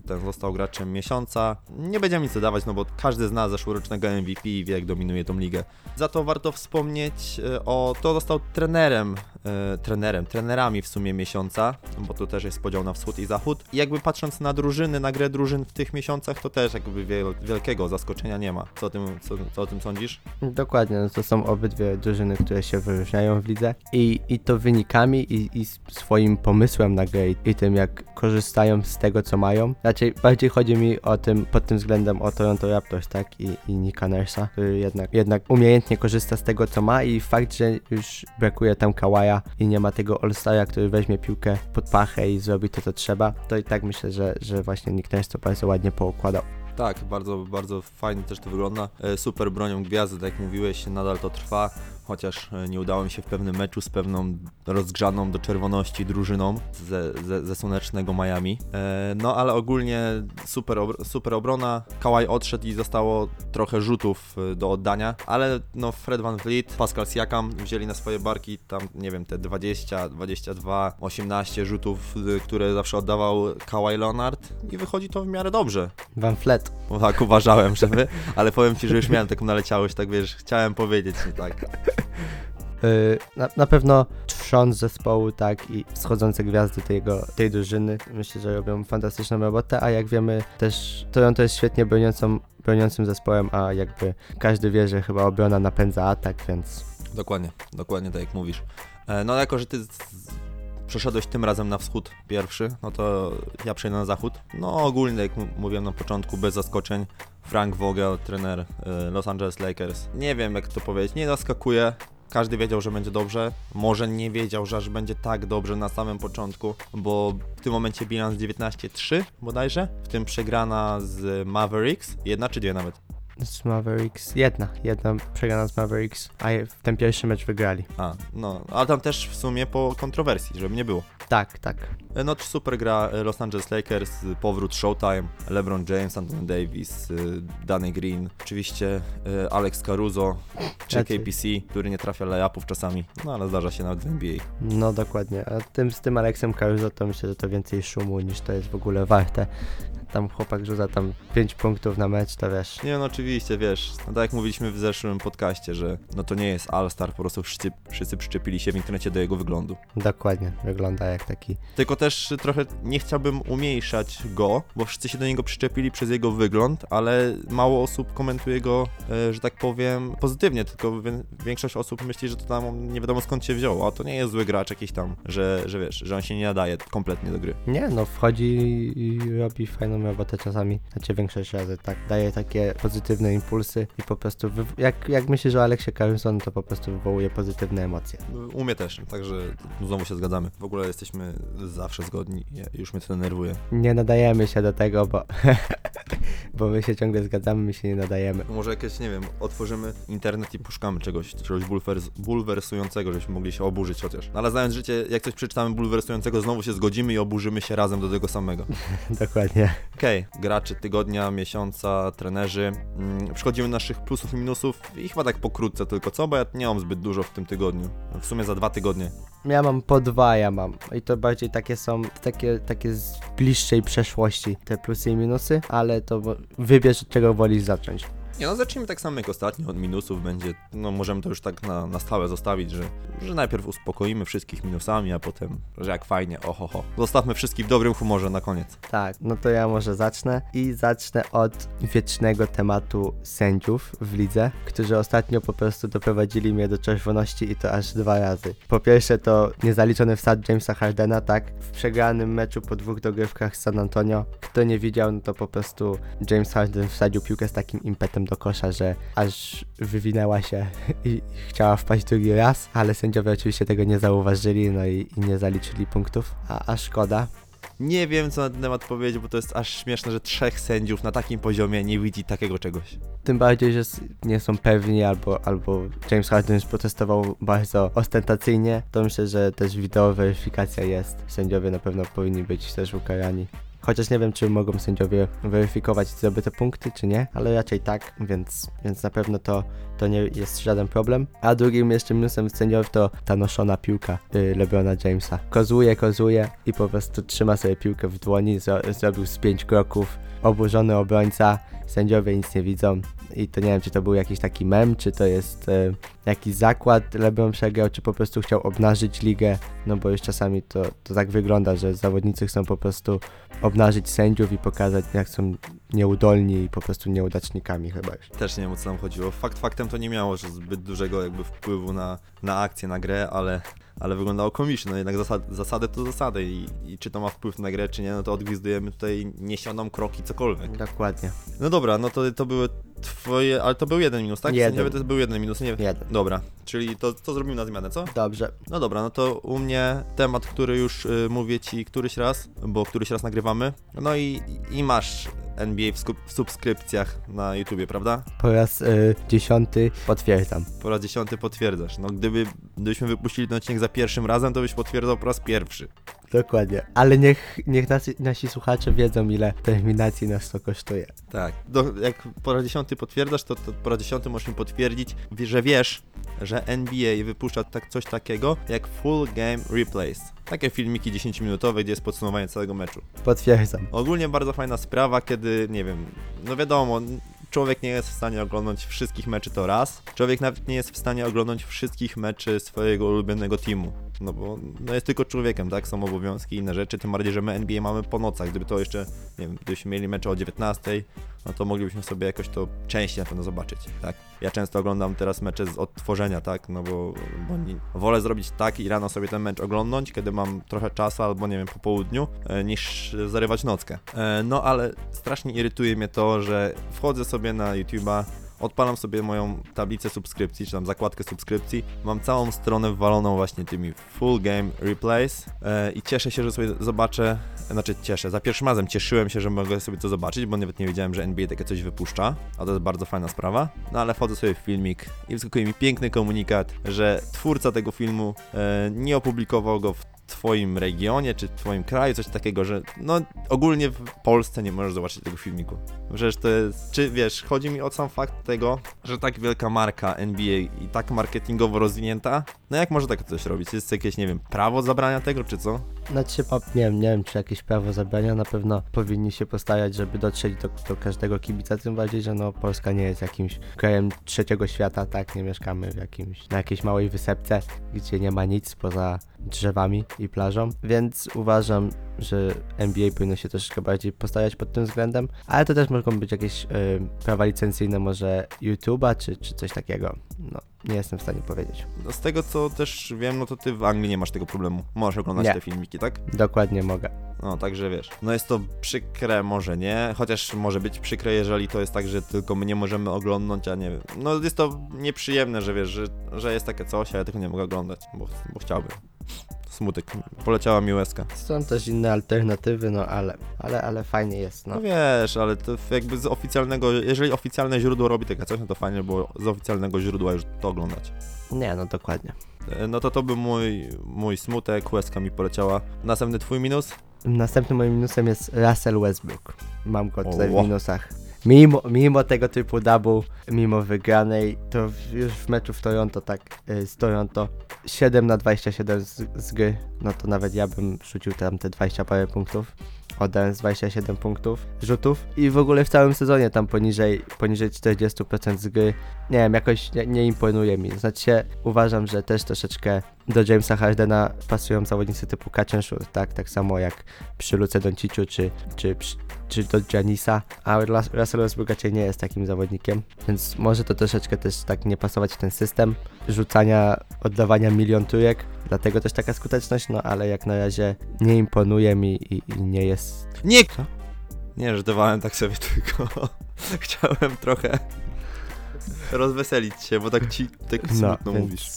ten został graczem miesiąca, nie będziemy nic dodawać, no bo każdy zna zeszłorocznego MVP i wie jak dominuje tą ligę. Za to warto wspomnieć e, o, to został trenerem, e, trenerem, trenerami w sumie miesiąca, bo tu też jest podział na wschód i zachód. I jakby patrząc na drużyny, na grę drużyn w tych miesiącach, to też jakby wiel, wielkiego zaskoczenia nie ma. Co o tym, co, co o tym sądzisz? Dokładnie, no to są obydwie drużyny, które się wyróżniają w lidze i, i to wynikami i, i swoim pomysłem na grę i, tym jak korzystają z tego co mają. Raczej bardziej chodzi mi o tym, pod tym względem o Toronto Raptors, tak, i, i Nika Nurse'a, który jednak, jednak umiejętnie korzysta z tego co ma i fakt, że już brakuje tam Kawaja i nie ma tego All-Stara, który weźmie piłkę pod pachę i zrobi to co trzeba, to i tak myślę, że, że właśnie Nick Nurse to bardzo ładnie poukładał. Tak, bardzo, bardzo fajnie też to wygląda. E, Super bronią gwiazdy, tak jak mówiłeś, nadal to trwa. Chociaż e, nie udało mi się w pewnym meczu z pewną rozgrzaną do czerwoności drużyną ze, ze, ze słonecznego Miami. E, no ale ogólnie super, obr- super obrona. Kawhi odszedł i zostało trochę rzutów e, do oddania, ale no Fred Van Vliet, Pascal Siakam wzięli na swoje barki tam, nie wiem, te 20, 22, 18 rzutów, e, które zawsze oddawał Kawhi Leonard i wychodzi to w miarę dobrze. Van Flet. Tak uważałem, żeby, ale powiem ci, że już miałem taką naleciałość, tak wiesz, chciałem powiedzieć, nie tak. Yy, [LAUGHS] na, na pewno trząs zespołu, tak, i wschodzące gwiazdy tego, tej drużyny, myślę, że robią fantastyczną robotę, a jak wiemy też Toronto jest świetnie broniącą, broniącym zespołem, a jakby każdy wie, że chyba obrona napędza atak, więc Dokładnie, dokładnie tak jak mówisz. E, No jako, że ty przeszedłeś tym razem na wschód pierwszy, no to ja przejdę na zachód. No ogólnie, jak mówiłem na początku, bez zaskoczeń. Frank Vogel, trener e, Los Angeles Lakers. Nie wiem jak to powiedzieć, nie zaskakuje. Każdy wiedział, że będzie dobrze. Może nie wiedział, że aż będzie tak dobrze na samym początku, bo w tym momencie bilans 19-3 bodajże. W tym przegrana z Mavericks. Jedna czy dwie nawet? Z Mavericks, jedna, jedna przegrana z Mavericks, a w ten pierwszy mecz wygrali. A, no, ale tam też w sumie po kontrowersji, żeby nie było. Tak, tak. E, No, super gra e, Los Angeles Lakers, y, powrót Showtime, LeBron James, Anthony Davis, y, Danny Green, oczywiście Alex Caruso, czy Raczej. KPC, który nie trafia layupów czasami, no ale zdarza się nawet w NBA. No dokładnie, a tym, z tym Alexem Caruso to myślę, że to więcej szumu niż to jest w ogóle warte. Tam chłopak rzuca tam 5 punktów na mecz, to wiesz, Nie no, oczywiście, wiesz, no tak jak mówiliśmy w zeszłym podcaście, że no to nie jest All-Star, po prostu wszyscy, wszyscy przyczepili się w internecie do jego wyglądu. dokładnie, wygląda jak taki Tylko też trochę nie chciałbym umniejszać go, bo wszyscy się do niego przyczepili przez jego wygląd, ale mało osób komentuje go, e, że tak powiem, pozytywnie, tylko większość osób myśli, że to tam nie wiadomo skąd się wziął, a to nie jest zły gracz jakiś tam, że, że wiesz, że on się nie nadaje kompletnie do gry. Nie, no wchodzi i robi fajną robotę czasami, znaczy większość razy, tak, daje takie pozytywne impulsy i po prostu, jak, jak myślisz o Aleksie Caruso, no to po prostu wywołuje pozytywne emocje. U mnie też, także znowu się zgadzamy. W ogóle jesteśmy zawsze zgodni, ja, już mnie to denerwuje. Nie nadajemy się do tego, bo, [LAUGHS] bo my się ciągle zgadzamy, my się nie nadajemy. Może jakieś, nie wiem, otworzymy internet i poszukamy czegoś, czegoś bulwers, bulwersującego, żebyśmy mogli się oburzyć chociaż. No ale znając życie, jak coś przeczytamy bulwersującego, znowu się zgodzimy i oburzymy się razem do tego samego. [LAUGHS] Dokładnie. Okej, graczy tygodnia, miesiąca, trenerzy. Mm, przechodzimy do naszych plusów i minusów i chyba tak pokrótce tylko, co? Bo ja nie mam zbyt dużo w tym tygodniu. W sumie za dwa tygodnie. Ja mam po dwa, ja mam. I to bardziej takie są, takie, takie z bliższej przeszłości, te plusy i minusy, ale to wybierz, od czego wolisz zacząć. Nie no, zacznijmy tak samo jak ostatnio, od minusów będzie, no możemy to już tak na, na stałe zostawić, że, że najpierw uspokoimy wszystkich minusami, a potem, że jak fajnie, oho, ho. Zostawmy wszystkich w dobrym humorze na koniec. Tak, no to ja może zacznę i zacznę od wiecznego tematu sędziów w lidze, którzy ostatnio po prostu doprowadzili mnie do czerwoności i to aż dwa razy. Po pierwsze to niezaliczony wsad Jamesa Hardena, tak, w przegranym meczu po dwóch dogrywkach z San Antonio. Kto nie widział, no to po prostu James Harden wsadził piłkę z takim impetem do kosza, że aż wywinęła się [LAUGHS] i chciała wpaść drugi raz, ale sędziowie oczywiście tego nie zauważyli, no i, i nie zaliczyli punktów, a, a szkoda. Nie wiem co na ten temat powiedzieć, bo to jest aż śmieszne, że trzech sędziów na takim poziomie nie widzi takiego czegoś. Tym bardziej, że nie są pewni, albo, albo James Harden już protestował bardzo ostentacyjnie, to myślę, że też wideo weryfikacja jest. Sędziowie na pewno powinni być też ukarani. Chociaż nie wiem, czy mogą sędziowie weryfikować zdobyte punkty, czy nie, ale raczej tak, więc, więc na pewno to, to nie jest żaden problem. A drugim jeszcze minusem sędziów to ta noszona piłka y, LeBrona Jamesa. Kozuje, kozuje i po prostu trzyma sobie piłkę w dłoni, zro, zrobił z pięć kroków, oburzony obrońca, sędziowie nic nie widzą i to nie wiem, czy to był jakiś taki mem, czy to jest e, jakiś zakład LeBron przegrał, czy po prostu chciał obnażyć ligę, no bo już czasami to, to tak wygląda, że zawodnicy chcą po prostu obnażyć sędziów i pokazać, jak są nieudolni i po prostu nieudacznikami chyba już. Też nie wiem o co tam chodziło. Fakt faktem to nie miało zbyt dużego jakby wpływu na, na akcję, na grę, ale, ale wyglądało komicznie. No jednak zasad, zasady to zasady I, i czy to ma wpływ na grę, czy nie, no to odgwizdujemy tutaj niesioną kroki, cokolwiek. Dokładnie. No dobra, no to, to były twoje, ale to był jeden minus, tak? Jeden. Sędziowie to był jeden minus, nie Jeden. Dobra, czyli to, to zrobimy na zmianę, co? Dobrze. No dobra, no to u mnie temat, który już y, mówię ci któryś raz, bo któryś raz nagrywamy. No i, i masz NBA w, skup- w subskrypcjach na YouTubie, prawda? Po raz y, dziesiąty potwierdzam. Po raz dziesiąty potwierdzasz. No gdyby, gdybyśmy wypuścili ten odcinek za pierwszym razem, to byś potwierdzał po raz pierwszy. Dokładnie. Ale niech, niech nasi, nasi słuchacze wiedzą, ile terminacji nas to kosztuje. Tak. Do, jak po raz dziesiąty potwierdzasz, to, to po raz dziesiąty możesz mi potwierdzić, wie- że wiesz, że NBA wypuszcza tak, coś takiego jak Full Game Replays. Takie filmiki 10-minutowe, gdzie jest podsumowanie całego meczu. Potwierdzam. Ogólnie bardzo fajna sprawa, kiedy, nie wiem, no wiadomo, człowiek nie jest w stanie oglądać wszystkich meczy to raz. Człowiek nawet nie jest w stanie oglądać wszystkich meczy swojego ulubionego teamu. No bo no jest tylko człowiekiem, tak? Są obowiązki i inne rzeczy, tym bardziej, że my NBA mamy po nocach. Gdyby to jeszcze, nie wiem, gdybyśmy mieli mecze o 19, no to moglibyśmy sobie jakoś to częściej na pewno zobaczyć, tak? Ja często oglądam teraz mecze z odtworzenia, tak? No bo, bo nie, wolę zrobić tak i rano sobie ten mecz oglądnąć, kiedy mam trochę czasu albo, nie wiem, po południu, e, niż zarywać nockę. E, No ale strasznie irytuje mnie to, że wchodzę sobie na YouTube'a, odpalam sobie moją tablicę subskrypcji, czy tam zakładkę subskrypcji, mam całą stronę wwaloną właśnie tymi full game replays e, i cieszę się, że sobie zobaczę, znaczy cieszę, za pierwszym razem cieszyłem się, że mogę sobie to zobaczyć, bo nawet nie wiedziałem, że NBA takie coś wypuszcza, a to jest bardzo fajna sprawa, no ale wchodzę sobie w filmik i wyskakuje mi piękny komunikat, że twórca tego filmu e, nie opublikował go w twoim regionie, czy w twoim kraju, coś takiego, że no ogólnie w Polsce nie możesz zobaczyć tego filmiku. Przecież to jest, czy wiesz, chodzi mi o sam fakt tego, że tak wielka marka NBA i tak marketingowo rozwinięta, no jak może tak coś robić? Jest jakieś, nie wiem, prawo zabrania tego, czy co? Znaczy, nie wiem, nie wiem, czy jakieś prawo zabrania, na pewno powinni się postarać, żeby dotrzeć do, do każdego kibica, tym bardziej, że no Polska nie jest jakimś krajem trzeciego świata, tak, nie mieszkamy w jakimś, na jakiejś małej wysepce, gdzie nie ma nic poza drzewami i plażą, więc uważam, że NBA powinno się troszeczkę bardziej postarać pod tym względem, ale to też mogą być jakieś y, prawa licencyjne może YouTube'a, czy, czy coś takiego, no, nie jestem w stanie powiedzieć. No z tego co też wiem, no to ty w Anglii nie masz tego problemu. Możesz oglądać Nie. te filmiki, tak? Dokładnie mogę. No, także wiesz. No jest to przykre, może nie, chociaż może być przykre, jeżeli to jest tak, że tylko my nie możemy oglądnąć, a nie wiem. No jest to nieprzyjemne, że wiesz, że, że jest takie coś, a ja tego nie mogę oglądać, bo, bo chciałbym. Smutek. Poleciała mi łezka. Są też inne alternatywy, no ale, ale, ale fajnie jest, no. No wiesz, ale to jakby z oficjalnego, jeżeli oficjalne źródło robi takie coś, no to fajnie było z oficjalnego źródła już to oglądać. Nie, no dokładnie. E, No to to był mój, mój smutek, łezka mi poleciała. Następny twój minus? Następnym moim minusem jest Russell Westbrook. Mam go tutaj Oło. w minusach. Mimo, mimo tego typu double, mimo wygranej, to już w meczu w Toronto, tak, y, z Toronto, 7 na 27 z, z gry, no to nawet ja bym rzucił tam te 20 parę punktów. Oddając 27 punktów rzutów i w ogóle w całym sezonie tam poniżej, poniżej 40% z gry nie wiem, jakoś nie, nie imponuje mi. Znaczy uważam, że też troszeczkę do Jamesa Hardena pasują zawodnicy typu shoot, tak? Tak samo jak przy Luce Donciciu czy, czy, czy do Janisa, a Rus- Russell Westbrook raczej nie jest takim zawodnikiem, więc może to troszeczkę też tak nie pasować w ten system rzucania, oddawania milion trójek, dlatego też taka skuteczność, no ale jak na razie nie imponuje mi i, i nie jest... Nie! Nie, żartowałem tak sobie [LAUGHS] tylko. Chciałem trochę rozweselić się, bo tak ci tak smutno więc- mówisz.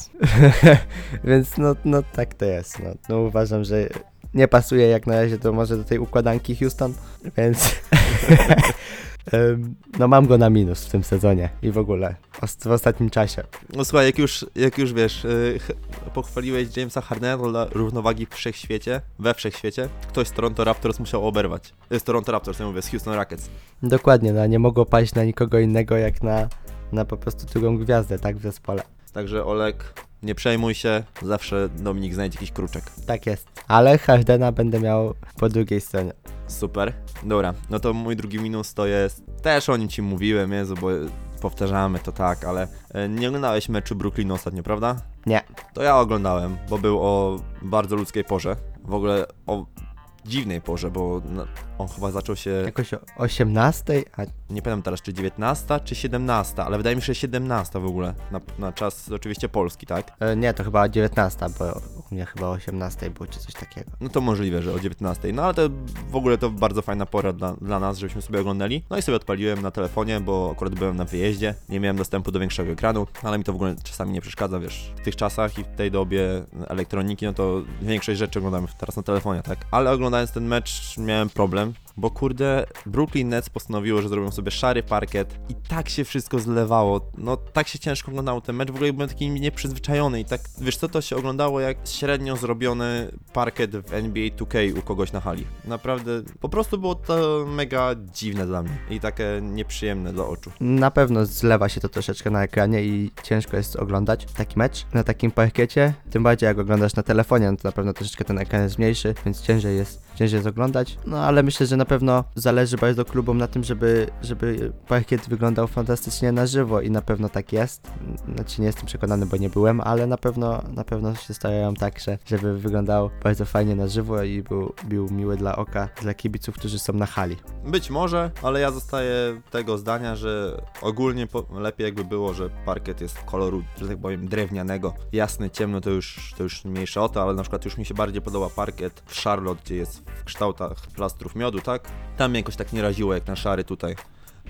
[LAUGHS] Więc no, no tak to jest. No, no uważam, że nie pasuje jak na razie to może do tej układanki Houston, więc [LAUGHS] no mam go na minus w tym sezonie i w ogóle w ostatnim czasie. No słuchaj, jak już, jak już wiesz, ch- pochwaliłeś Jamesa Hardena dla równowagi w wszechświecie, we wszechświecie, ktoś z Toronto Raptors musiał oberwać. Z Toronto Raptors, nie mówię, z Houston Rockets. Dokładnie, no nie mogło paść na nikogo innego jak na, na po prostu drugą gwiazdę, tak w zespole. Także Olek, nie przejmuj się, zawsze Dominik znajdzie jakiś kruczek. Tak jest. Ale Hardena będę miał po drugiej stronie. Super. Dobra, no to mój drugi minus to jest, też o nim ci mówiłem, Jezu, bo powtarzamy to tak, ale e, nie oglądałeś meczu Brooklynu ostatnio, prawda? Nie. To ja oglądałem, bo był o bardzo ludzkiej porze. W ogóle o dziwnej porze, bo na- on chyba zaczął się, Jakoś o 18, a nie pamiętam teraz, czy 19, czy 17, ale wydaje mi się, że 17 w ogóle, na, na czas oczywiście polski, tak? e, nie, to chyba 19, bo u mnie chyba o 18 było czy coś takiego. No to możliwe, że o 19. No ale to w ogóle to bardzo fajna pora dla, dla nas, żebyśmy sobie oglądali. No i sobie odpaliłem na telefonie, bo akurat byłem na wyjeździe. Nie miałem dostępu do większego ekranu, ale mi to w ogóle czasami nie przeszkadza, wiesz. W tych czasach i w tej dobie elektroniki, no to większość rzeczy oglądamy teraz na telefonie, tak? Ale oglądając ten mecz miałem problem. Bo kurde, Brooklyn Nets postanowiło, że zrobią sobie szary parkiet i tak się wszystko zlewało. No tak się ciężko oglądało ten mecz, w ogóle byłem taki nieprzyzwyczajony i tak, wiesz co, to się oglądało jak średnio zrobiony parkiet w NBA 2K u kogoś na hali. Naprawdę, po prostu było to mega dziwne dla mnie i takie nieprzyjemne dla oczu. Na pewno zlewa się to troszeczkę na ekranie i ciężko jest oglądać taki mecz na takim parkiecie. Tym bardziej jak oglądasz na telefonie, no to na pewno troszeczkę ten ekran jest mniejszy, więc ciężej jest, ciężej jest oglądać. No ale myślę, że na pewno zależy bardzo klubom na tym, żeby, żeby parkiet wyglądał fantastycznie na żywo i na pewno tak jest. Znaczy nie jestem przekonany, bo nie byłem, ale na pewno na pewno się starają tak, że żeby wyglądał bardzo fajnie na żywo i był, był miły dla oka, dla kibiców, którzy są na hali. Być może, ale ja zostaję tego zdania, że ogólnie po, lepiej jakby było, że parkiet jest koloru, że tak powiem, drewnianego. Jasny, ciemno to już, to już mniejsze o to, ale na przykład już mi się bardziej podoba parkiet w Charlotte, gdzie jest w kształtach plastrów miodu, tak? Tam mnie jakoś tak nie raziło jak na szary tutaj.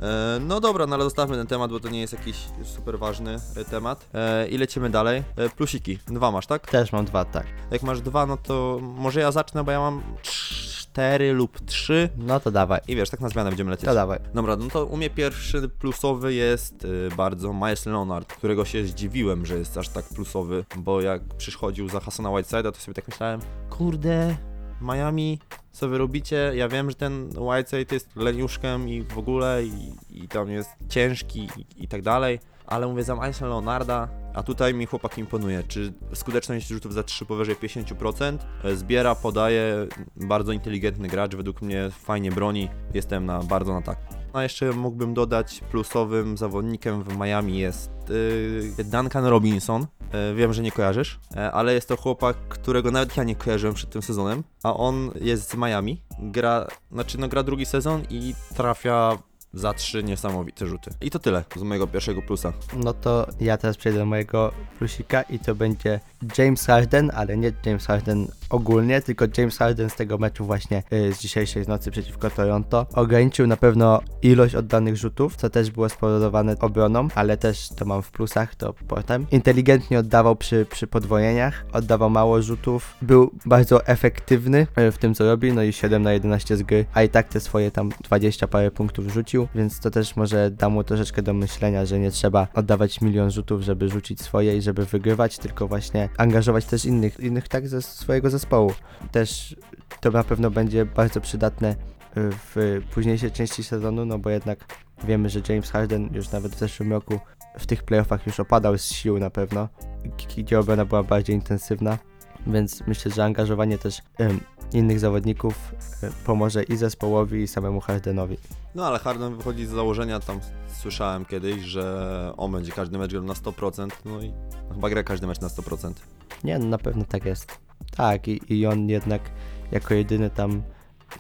E, No dobra, no ale zostawmy ten temat, bo to nie jest jakiś super ważny e, temat. E, I lecimy dalej. E, Plusiki. Dwa masz, tak? Też mam dwa, tak. Jak masz dwa, no to może ja zacznę, bo ja mam cztery lub trzy. No to dawaj, I wiesz, tak na zmianę będziemy lecieć. to dawaj. Dobra, no to u mnie pierwszy plusowy jest y, bardzo Miles Leonard, którego się zdziwiłem, że jest aż tak plusowy, bo jak przychodził za Hassana Whiteside'a, to sobie tak myślałem, kurde, Miami, co wy robicie? Ja wiem, że ten Whiteside jest leniuszkiem i w ogóle i, i tam jest ciężki i, i tak dalej, ale mówię za Milesa Leonarda, a tutaj mi chłopak imponuje. Czy skuteczność rzutów za 3 powyżej 50%? E, Zbiera, podaje, bardzo inteligentny gracz, według mnie fajnie broni, jestem na, bardzo na tak. A jeszcze mógłbym dodać plusowym zawodnikiem w Miami jest yy, Duncan Robinson. E, wiem, że nie kojarzysz, e, ale jest to chłopak, którego nawet ja nie kojarzyłem przed tym sezonem, a on jest z Miami. Gra, znaczy no gra drugi sezon i trafia za trzy niesamowite rzuty. I to tyle z mojego pierwszego plusa. No to ja teraz przejdę do mojego plusika i to będzie James Harden, ale nie James Harden ogólnie, tylko James Harden z tego meczu właśnie y, z dzisiejszej nocy przeciwko Toronto. Ograniczył na pewno ilość oddanych rzutów, co też było spowodowane obroną, ale też to mam w plusach, to potem. Inteligentnie oddawał przy, przy podwojeniach, oddawał mało rzutów, był bardzo efektywny y, w tym co robi, no i 7 na 11 z gry, a i tak te swoje tam 20 parę punktów rzucił, więc to też może da mu troszeczkę do myślenia, że nie trzeba oddawać milion rzutów, żeby rzucić swoje i żeby wygrywać, tylko właśnie angażować też innych, innych tak ze swojego zespołu. Też to na pewno będzie bardzo przydatne y, w późniejszej części sezonu, no bo jednak Wiemy, że James Harden już nawet w zeszłym roku w tych playoffach już opadał z sił na pewno, gdzie obrona była bardziej intensywna, więc myślę, że angażowanie też innych zawodników e, pomoże i zespołowi, i samemu Hardenowi. No ale Harden wychodzi z założenia, tam słyszałem kiedyś, że on będzie każdy mecz grał na 100%, no i chyba gra każdy mecz na 100%. Nie, no na pewno tak jest. Tak, i, i on jednak jako jedyny tam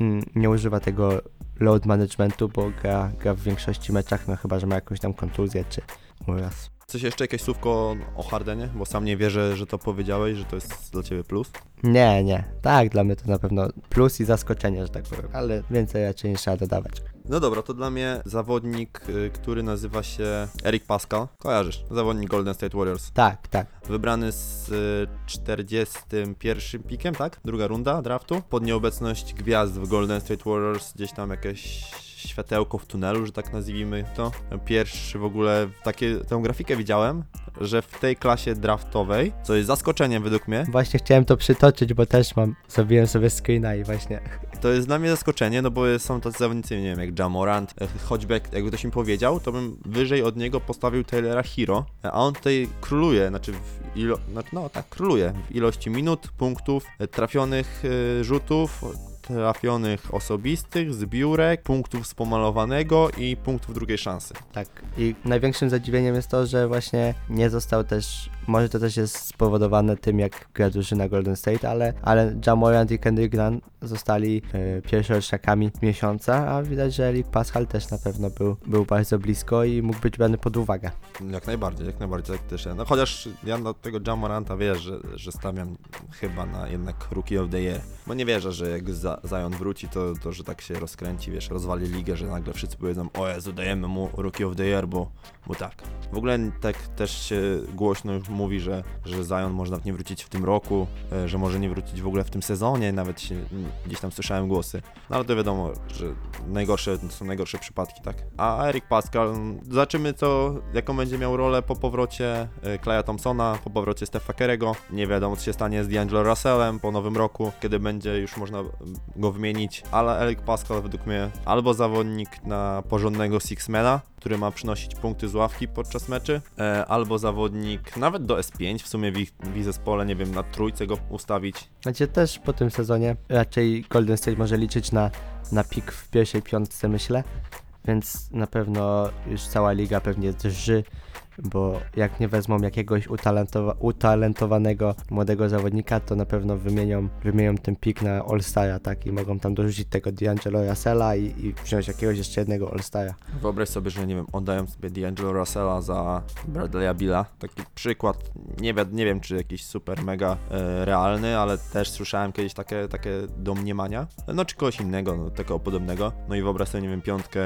mm, nie używa tego load managementu, bo gra, gra w większości meczach, no chyba, że ma jakąś tam kontuzję czy uraz. Coś jeszcze, jakieś słówko o Hardenie? Bo sam nie wierzę, że to powiedziałeś, że to jest dla Ciebie plus. Nie, nie. Tak, dla mnie to na pewno plus i zaskoczenie, że tak powiem, ale więcej raczej nie trzeba dodawać. No dobra, to dla mnie zawodnik, y, który nazywa się Eric Pascal. Kojarzysz? Zawodnik Golden State Warriors. Tak, tak. Wybrany z y, 41 pikiem, tak? Druga runda draftu. Pod nieobecność gwiazd w Golden State Warriors, gdzieś tam jakieś światełko w tunelu, że tak nazwijmy to. Pierwszy w ogóle takie, tę grafikę widziałem, że w tej klasie draftowej, co jest zaskoczeniem według mnie, Właśnie chciałem to przytoczyć, bo też mam, zrobiłem sobie screena i właśnie To jest dla mnie zaskoczenie, no bo są tacy zawodnicy, nie wiem, jak Jamorant, e, choćby jak, jakby ktoś mi powiedział, to bym wyżej od niego postawił Taylora Hero, a on tutaj króluje, znaczy, w ilo, znaczy no tak, króluje w ilości minut, punktów, e, trafionych e, rzutów, trafionych osobistych, zbiórek, punktów z pomalowanego i punktów drugiej szansy. Tak. I największym zadziwieniem jest to, że właśnie nie został też, może to też jest spowodowane tym, jak gra drużyna Golden State, ale, ale Jamorant i Kendrick Nunn zostali e, pierwszoroczniakami miesiąca, a widać, że Eric Pascal też na pewno był, był bardzo blisko i mógł być brany pod uwagę. Jak najbardziej, jak najbardziej, tak też. No chociaż ja na tego Jamoranta wiesz, że, że stawiam chyba na jednak Rookie of the Year. Bo nie wierzę, że jak Zion wróci, to, to że tak się rozkręci, wiesz, rozwali ligę, że nagle wszyscy powiedzą, o Jezu, dajemy mu Rookie of the Year, bo, bo tak. W ogóle tak też się głośno już mówi, że, że Zion może nawet nie wrócić w tym roku, e, że może nie wrócić w ogóle w tym sezonie, nawet się, gdzieś tam słyszałem głosy. No ale to wiadomo, że najgorsze są najgorsze przypadki, tak. A Eric Pascal, zobaczymy co, jaką będzie miał rolę po powrocie e, Claya Thompsona, po powrocie Stefa Kerego. Nie wiadomo co się stanie z D'Angelo Russellem po nowym roku, kiedy będzie już można mm, go wymienić, ale Eric Pascal według mnie albo zawodnik na porządnego sixmana, który ma przynosić punkty z ławki podczas meczy, e, albo zawodnik nawet do S5 w sumie w ich, w ich zespole, nie wiem, na trójce go ustawić. Znaczy też po tym sezonie raczej Golden State może liczyć na, na pik w pierwszej piątce, myślę. Więc na pewno już cała liga pewnie drży, bo jak nie wezmą jakiegoś utalentowa- utalentowanego młodego zawodnika, to na pewno wymienią, wymienią ten pik na All-Stara, tak? I mogą tam dorzucić tego D'Angelo Russella i, i wziąć jakiegoś jeszcze jednego All-Stara. Wyobraź sobie, że nie wiem, oddają sobie D'Angelo Russella za Bradley'a Billa. Taki przykład, nie, wi- nie wiem czy jakiś super mega e, realny, ale też słyszałem kiedyś takie, takie domniemania. No czy kogoś innego, no, takiego podobnego. No i wyobraź sobie, nie wiem, piątkę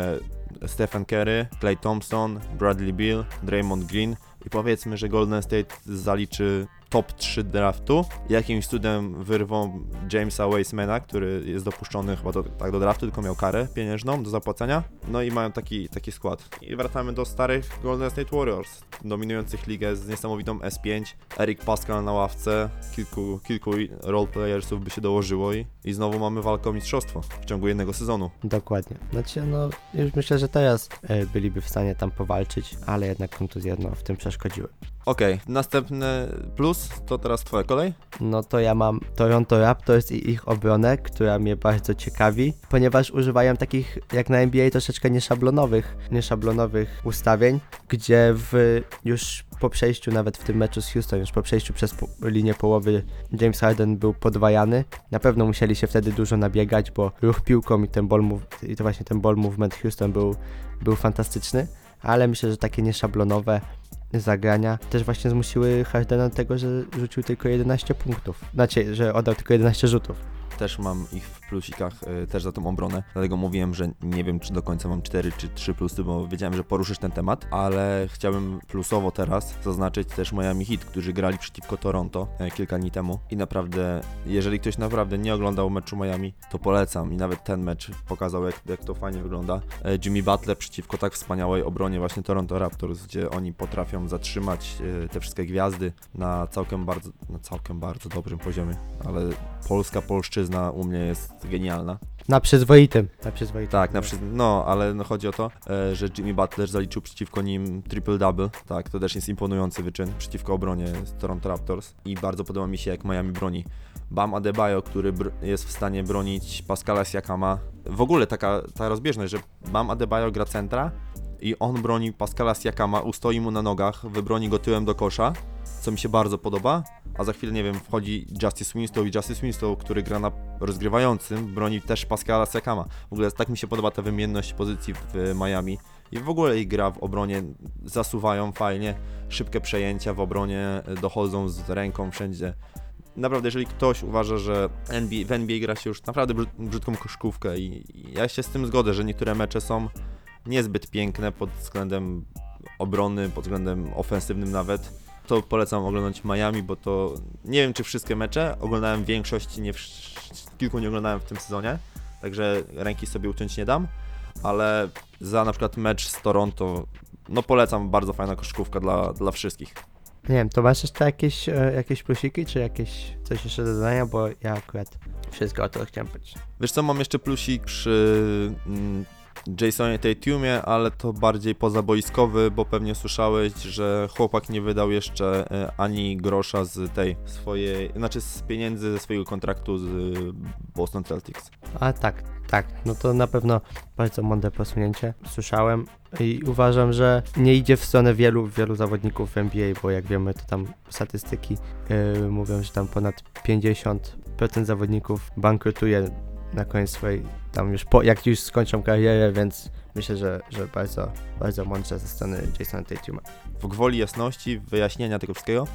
Stephen Curry, Clay Thompson, Bradley Bill, Draymond Green i powiedzmy, że Golden State zaliczy top 3 draftu. Jakimś cudem wyrwą Jamesa Wasemana, który jest dopuszczony chyba do, tak do draftu, tylko miał karę pieniężną do zapłacenia. No i mają taki, taki skład. I wracamy do starych Golden State Warriors, dominujących ligę z niesamowitą S5. Eric Pascal na ławce, kilku, kilku roleplayersów by się dołożyło i, i znowu mamy walkę o mistrzostwo w ciągu jednego sezonu. Dokładnie. Znaczy, no już myślę, że teraz e, byliby w stanie tam powalczyć, ale jednak kontuzje no, w tym przeszkodziły. Okej, następny plus to teraz twoja kolej. No to ja mam Toronto Raptors i ich obronę, która mnie bardzo ciekawi, ponieważ używają takich jak na NBA troszeczkę nieszablonowych, nieszablonowych ustawień, gdzie w już po przejściu nawet w tym meczu z Houston, już po przejściu przez po, linię połowy James Harden był podwajany. Na pewno musieli się wtedy dużo nabiegać, bo ruch piłką i ten ball i to właśnie ten ball movement Houston był, był fantastyczny, ale myślę, że takie nieszablonowe zagrania też właśnie zmusiły Hardena do tego, że rzucił tylko 11 punktów. Znaczy, że oddał tylko 11 rzutów. Też mam ich w plusikach, y, też za tą obronę. Dlatego mówiłem, że nie wiem, czy do końca mam 4 czy 3 plusy, bo wiedziałem, że poruszysz ten temat, ale chciałbym plusowo teraz zaznaczyć też Miami Heat, którzy grali przeciwko Toronto e, kilka dni temu. I naprawdę, jeżeli ktoś naprawdę nie oglądał meczu Miami, to polecam. I nawet ten mecz pokazał, jak, jak to fajnie wygląda. E, Jimmy Butler przeciwko tak wspaniałej obronie właśnie Toronto Raptors, gdzie oni potrafią zatrzymać e, te wszystkie gwiazdy na całkiem bardzo, na całkiem bardzo dobrym poziomie. Ale polska polszczyzna u mnie jest genialna. Na przyzwoitym. Na przyzwoitym. Tak, na przy... no, ale no chodzi o to, e, że Jimmy Butler zaliczył przeciwko nim triple-double. Tak, to też jest imponujący wyczyn przeciwko obronie z Toronto Raptors. I bardzo podoba mi się, jak Miami broni. Bam Adebayo, który jest w stanie bronić Pascala Siakama. W ogóle taka ta rozbieżność, że Bam Adebayo gra centra i on broni Pascala Siakama, ustoi mu na nogach, wybroni go tyłem do kosza, co mi się bardzo podoba. A za chwilę, nie wiem, wchodzi Justice Winslow i Justice Winslow, który gra na rozgrywającym, broni też Pascala Siakama. W ogóle tak mi się podoba ta wymienność pozycji w Miami. I w ogóle ich gra w obronie, zasuwają fajnie, szybkie przejęcia w obronie, dochodzą z ręką wszędzie. Naprawdę, jeżeli ktoś uważa, że NBA, w NBA gra się już naprawdę brzyd- brzydką koszkówkę i ja się z tym zgodzę, że niektóre mecze są niezbyt piękne pod względem obrony, pod względem ofensywnym nawet, to polecam oglądać Miami, bo to nie wiem czy wszystkie mecze, oglądałem większość, nie kilku nie oglądałem w tym sezonie, także ręki sobie uciąć nie dam, ale za na przykład mecz z Toronto, no polecam, bardzo fajna koszykówka dla, dla wszystkich. Nie wiem, to masz jeszcze jakieś, e, jakieś plusiki, czy jakieś coś jeszcze do dodania, bo ja akurat wszystko o to chciałem powiedzieć. Wiesz co, mam jeszcze plusik przy mm, Jasonie Tatumie, ale to bardziej pozaboiskowy, bo pewnie słyszałeś, że chłopak nie wydał jeszcze e, ani grosza z tej swojej, znaczy z pieniędzy ze swojego kontraktu z y, Boston Celtics. A tak, tak, no to na pewno bardzo mądre posunięcie. Słyszałem i uważam, że nie idzie w stronę wielu, wielu zawodników w NBA, bo jak wiemy, to tam statystyki yy, mówią, że tam ponad 50% zawodników bankrutuje na koniec swojej, tam już po, jak już skończą karierę, więc myślę, że, że bardzo, bardzo mądrze ze strony Jasona Tatuma. W gwoli jasności, wyjaśnienia tego wszystkiego,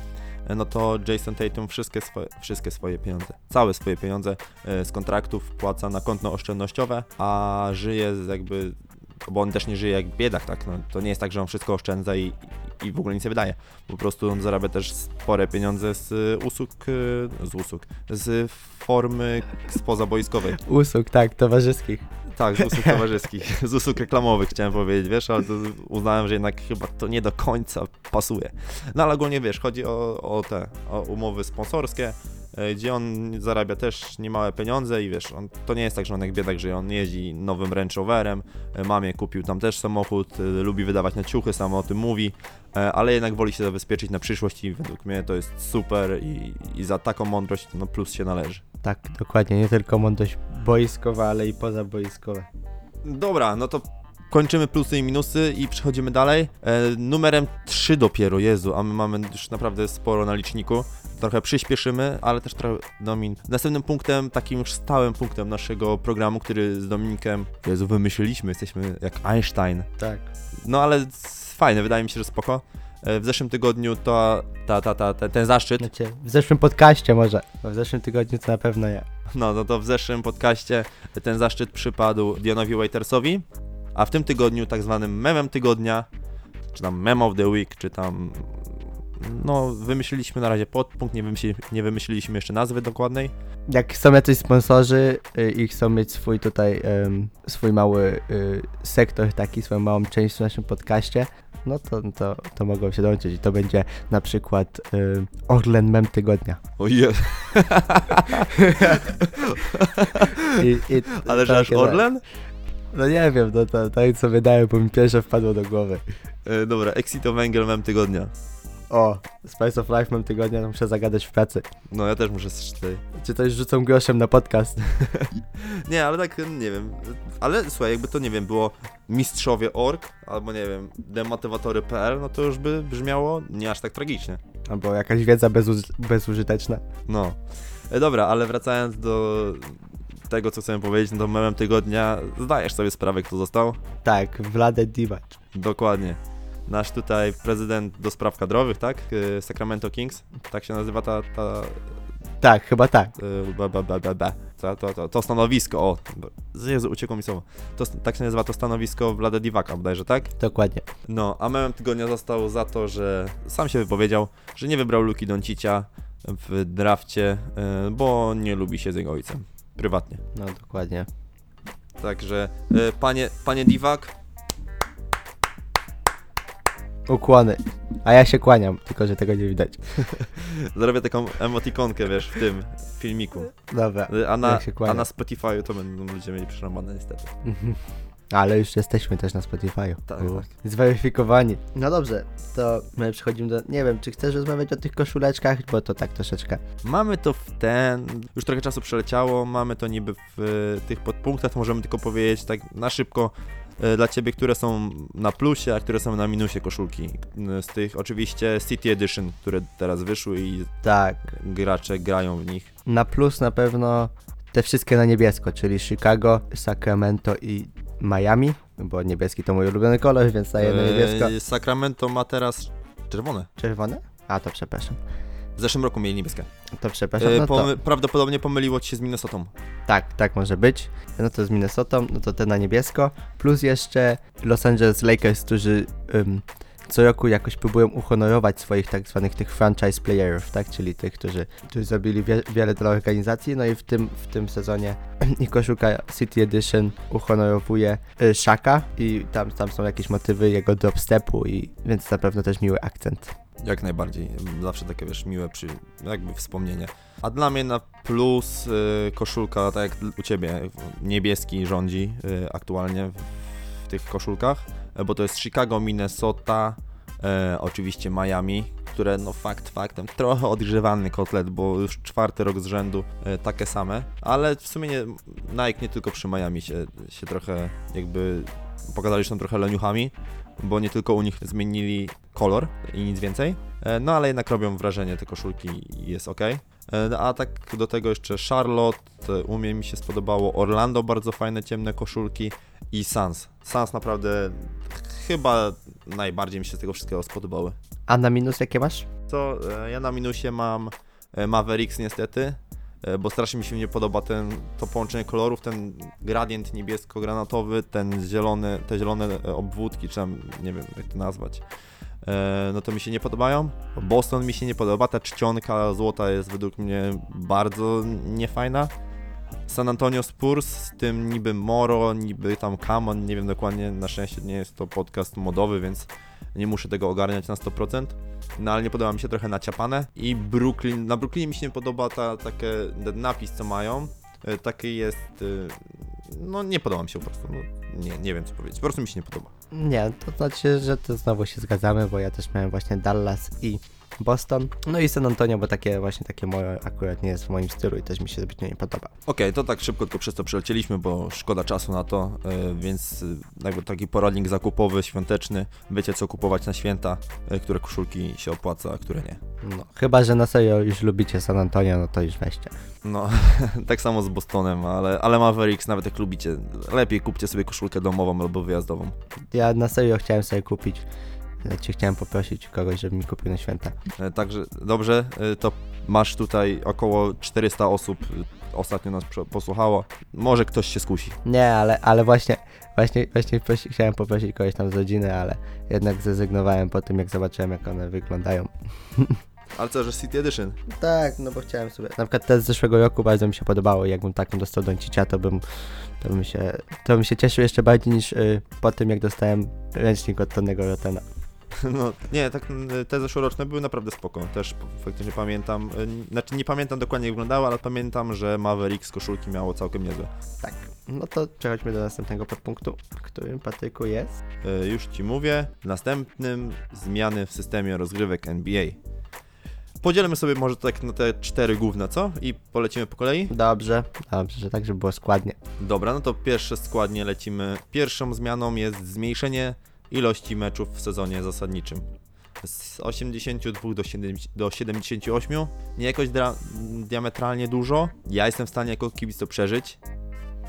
e, no to Jason Tatum wszystkie swoje, wszystkie swoje pieniądze, całe swoje pieniądze e, z kontraktów wpłaca na konto oszczędnościowe, a żyje jakby, bo on też nie żyje jak biedak, tak, no, to nie jest tak, że on wszystko oszczędza i, i w ogóle nic nie wydaje, po prostu on zarabia też spore pieniądze z usług, e, z usług, z formy spozaboiskowej. Usług, tak, towarzyskich. Tak, z usług [LAUGHS] towarzyskich, z usług reklamowych chciałem powiedzieć, wiesz, ale uznałem, że jednak chyba to nie do końca pasuje. No ale ogólnie wiesz, chodzi o, o te o umowy sponsorskie, gdzie on zarabia też niemałe pieniądze i wiesz, on, to nie jest tak, że on jak biedak, że on jeździ nowym Range Roverem, e, mamie kupił tam też samochód, e, lubi wydawać na ciuchy, sam o tym mówi, e, ale jednak woli się zabezpieczyć na przyszłość i według mnie to jest super i, i za taką mądrość no plus się należy. Tak, dokładnie, nie tylko mądrość boiskowa, ale i pozaboiskowa. Dobra, no to kończymy plusy i minusy i przechodzimy dalej. E, numerem 3 dopiero, Jezu, a my mamy już naprawdę sporo na liczniku. Trochę przyspieszymy, ale też trochę Domin. Następnym punktem, takim już stałym punktem naszego programu, który z Dominikiem, Jezu, wymyśliliśmy, jesteśmy jak Einstein. Tak. No ale fajne, wydaje mi się, że spoko. E, w zeszłym tygodniu to, ta, ta, ta, ta, ten zaszczyt, Znaczy, w zeszłym podcaście może, bo w zeszłym tygodniu to na pewno ja. No, no to w zeszłym podcaście ten zaszczyt przypadł Dionowi Waitersowi, a w tym tygodniu tak zwanym memem tygodnia, czy tam mem of the week, czy tam no wymyśliliśmy na razie podpunkt, nie, wymyśli, nie wymyśliliśmy jeszcze nazwy dokładnej. Jak są jacyś sponsorzy y, i chcą mieć swój tutaj, swój mały y, sektor taki, swoją małą część w naszym podcaście, no to, to, to mogą się dołączyć i to będzie na przykład y, Orlen Mem Tygodnia. O je, [LAUGHS] [LAUGHS] I, i ale że aż Orlen? No nie wiem, no to tak co wydaje, bo mi pierwsze wpadło do głowy. E, dobra, Exito Węgiel mem tygodnia. O, Spice of Life Mem Tygodnia, to muszę zagadać w pracy. No ja też muszę z cztery. Czy to już rzucą groszem na podcast? [LAUGHS] Nie, ale tak nie wiem. Ale słuchaj, jakby to nie wiem, było mistrzowie.org albo nie wiem, demotywatory.pl, no to już by brzmiało nie aż tak tragicznie. Albo jakaś wiedza bezuż- bezużyteczna. No. E, dobra, ale wracając do tego, co chcę powiedzieć, no to memem tygodnia, zdajesz sobie sprawę, kto został? Tak, Vlade Divac. Dokładnie. Nasz tutaj prezydent do spraw kadrowych, tak? E, Sacramento Kings, tak się nazywa ta, ta Tak, chyba tak. e, ba, ba, ba, ba, ba. To, to, to, to stanowisko, o, Jezu, uciekło mi słowo. To, tak się nazywa to stanowisko Vlade Divaka bodajże, tak? Dokładnie. No, a memem tygodnia został za to, że sam się wypowiedział, że nie wybrał Luki Doncicia w drafcie, e, bo nie lubi się z jego ojcem. Prywatnie. No, dokładnie. Także, e, panie, panie Divak, Ukłony. A ja się kłaniam, tylko że tego nie widać. [LAUGHS] Zrobię taką emotikonkę, wiesz, w tym filmiku. Dobra. A na, a na Spotify to będą ludzie mieli przerąbane niestety. [LAUGHS] Ale już jesteśmy też na Spotify'u. Tak, tak. Zweryfikowani. No dobrze, to my przechodzimy do... Nie wiem, czy chcesz rozmawiać o tych koszuleczkach, bo to tak troszeczkę... Mamy to w ten. Już trochę czasu przeleciało, mamy to niby w e, tych podpunktach, to możemy tylko powiedzieć tak na szybko e, dla ciebie, które są na plusie, a które są na minusie koszulki. E, Z tych oczywiście City Edition, które teraz wyszły i Tak. gracze grają w nich. Na plus na pewno te wszystkie na niebiesko, czyli Chicago, Sacramento i Miami, bo niebieski to mój ulubiony kolor, więc daję na niebiesko. E, Sacramento ma teraz czerwone. Czerwone? A, to przepraszam. W zeszłym roku mieli niebieskie. To przepraszam, E, no to... pomy- Prawdopodobnie pomyliło ci się z Minnesotą. Tak, tak może być. No to z Minnesota, no to te na niebiesko. Plus jeszcze Los Angeles Lakers, którzy ym, co roku jakoś próbują uhonorować swoich tak zwanych tych franchise playerów, tak? Czyli tych, którzy, którzy zrobili wie, wiele dla organizacji. No i w tym, w tym sezonie [CLEARS THROAT] i koszulka City Edition uhonorowuje y, Shaka i tam, tam są jakieś motywy jego dropstepu i więc na pewno też miły akcent. Jak najbardziej. Zawsze takie, wiesz, miłe przy, jakby wspomnienie. A dla mnie na plus y, koszulka, tak jak u Ciebie, niebieski rządzi y, aktualnie w, tych koszulkach, bo to jest Chicago, Minnesota, e, oczywiście Miami, które no fakt faktem, trochę odgrzewany kotlet, bo już czwarty rok z rzędu e, takie same, ale w sumie nie, Nike nie tylko przy Miami się, się trochę jakby pokazali, są trochę leniuchami, bo nie tylko u nich zmienili kolor i nic więcej, e, no ale jednak robią wrażenie te koszulki i jest ok. A tak do tego jeszcze Charlotte, e, u mnie mi się spodobało, Orlando bardzo fajne ciemne koszulki i Sans. Sans naprawdę chyba najbardziej mi się z tego wszystkiego spodobały. A na minus jakie masz? Co, e, ja na minusie mam e, Mavericks niestety, e, bo strasznie mi się nie podoba ten, to połączenie kolorów, ten gradient niebiesko-granatowy, ten zielony, te zielone obwódki, czy tam, nie wiem jak to nazwać, no to mi się nie podobają. Boston mi się nie podoba, ta czcionka złota jest według mnie bardzo niefajna. San Antonio Spurs z tym niby Moro, niby tam Camon, nie wiem dokładnie, na szczęście nie jest to podcast modowy, więc nie muszę tego ogarniać na 100%. No ale nie podoba mi się trochę naciapane. I Brooklyn, na Brooklynie mi się nie podoba ta, takie, ten napis co mają. E, Taki jest, e, no nie podoba mi się po prostu, no, nie, nie wiem co powiedzieć, po prostu mi się nie podoba. Nie, to znaczy, że to znowu się zgadzamy, bo ja też miałem właśnie Dallas i Boston. No i San Antonio, bo takie właśnie takie moje akurat nie jest w moim stylu i też mi się zbytnio nie podoba. Okej, to tak szybko tylko przez to przelecieliśmy, bo szkoda czasu na to, e, więc e, jakby taki poradnik zakupowy, świąteczny, wiecie co kupować na święta, e, które koszulki się opłaca, a które nie. No, chyba, że na serio już lubicie San Antonio, no to już weźcie. No, [LAUGHS] tak samo z Bostonem, ale, ale Mavericks, nawet jak lubicie, lepiej kupcie sobie koszulkę domową albo wyjazdową. Ja na serio chciałem sobie kupić, cię chciałem poprosić kogoś, żeby mi kupił na święta. E, Także dobrze, e, to masz tutaj około 400 osób e, ostatnio nas posłuchało. Może ktoś się skusi. Nie, ale, ale właśnie, właśnie, właśnie prosi, chciałem poprosić kogoś tam z rodziny, ale jednak zrezygnowałem po tym, jak zobaczyłem, jak one wyglądają. [LAUGHS] Ale co, że City Edition? Tak, no bo chciałem sobie. Na przykład te z zeszłego roku bardzo mi się podobało. Jakbym taką dostał Doncicia, to bym, to bym się, to bym się cieszył jeszcze bardziej niż y, po tym, jak dostałem ręcznik od Tonego Rotena. [LAUGHS] No, nie, tak m, te zeszłoroczne były naprawdę spoko. Też faktycznie pamiętam, n- znaczy nie pamiętam dokładnie jak wyglądały, ale pamiętam, że Mavericks koszulki miało całkiem niezłe. Tak. No to przechodźmy do następnego podpunktu, którym Patryku jest. E, Już ci mówię, następnym zmiany w systemie rozgrywek NBA. Podzielmy sobie może tak na te cztery główne, co? I polecimy po kolei? Dobrze, dobrze, że tak, żeby było składnie. Dobra, no to pierwsze składnie lecimy. Pierwszą zmianą jest zmniejszenie ilości meczów w sezonie zasadniczym. Z 82 do, 70, do 78. Nie jakoś diametralnie dużo. Ja jestem w stanie jako kibic to przeżyć.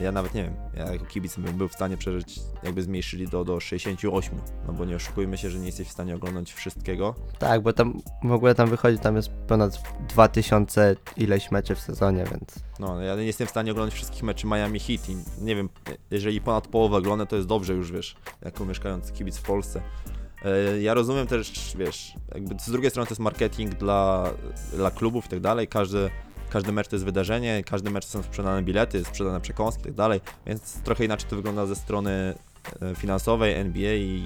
Ja nawet nie wiem, ja jako kibic bym był w stanie przeżyć, jakby zmniejszyli do, do 68. No bo nie oszukujmy się, że nie jesteś w stanie oglądać wszystkiego. Tak, bo tam w ogóle tam wychodzi, tam jest ponad 2000 ileś meczy w sezonie, więc No, ja nie jestem w stanie oglądać wszystkich meczy Miami Heat i nie wiem, jeżeli ponad połowę oglądam, to jest dobrze już, wiesz, jako mieszkający kibic w Polsce. E, Ja rozumiem też, wiesz, jakby z drugiej strony to jest marketing dla, dla klubów i tak dalej, każdy, każdy mecz to jest wydarzenie, każdy mecz są sprzedane bilety, sprzedane przekąski i tak dalej, więc trochę inaczej to wygląda ze strony e, finansowej NBA i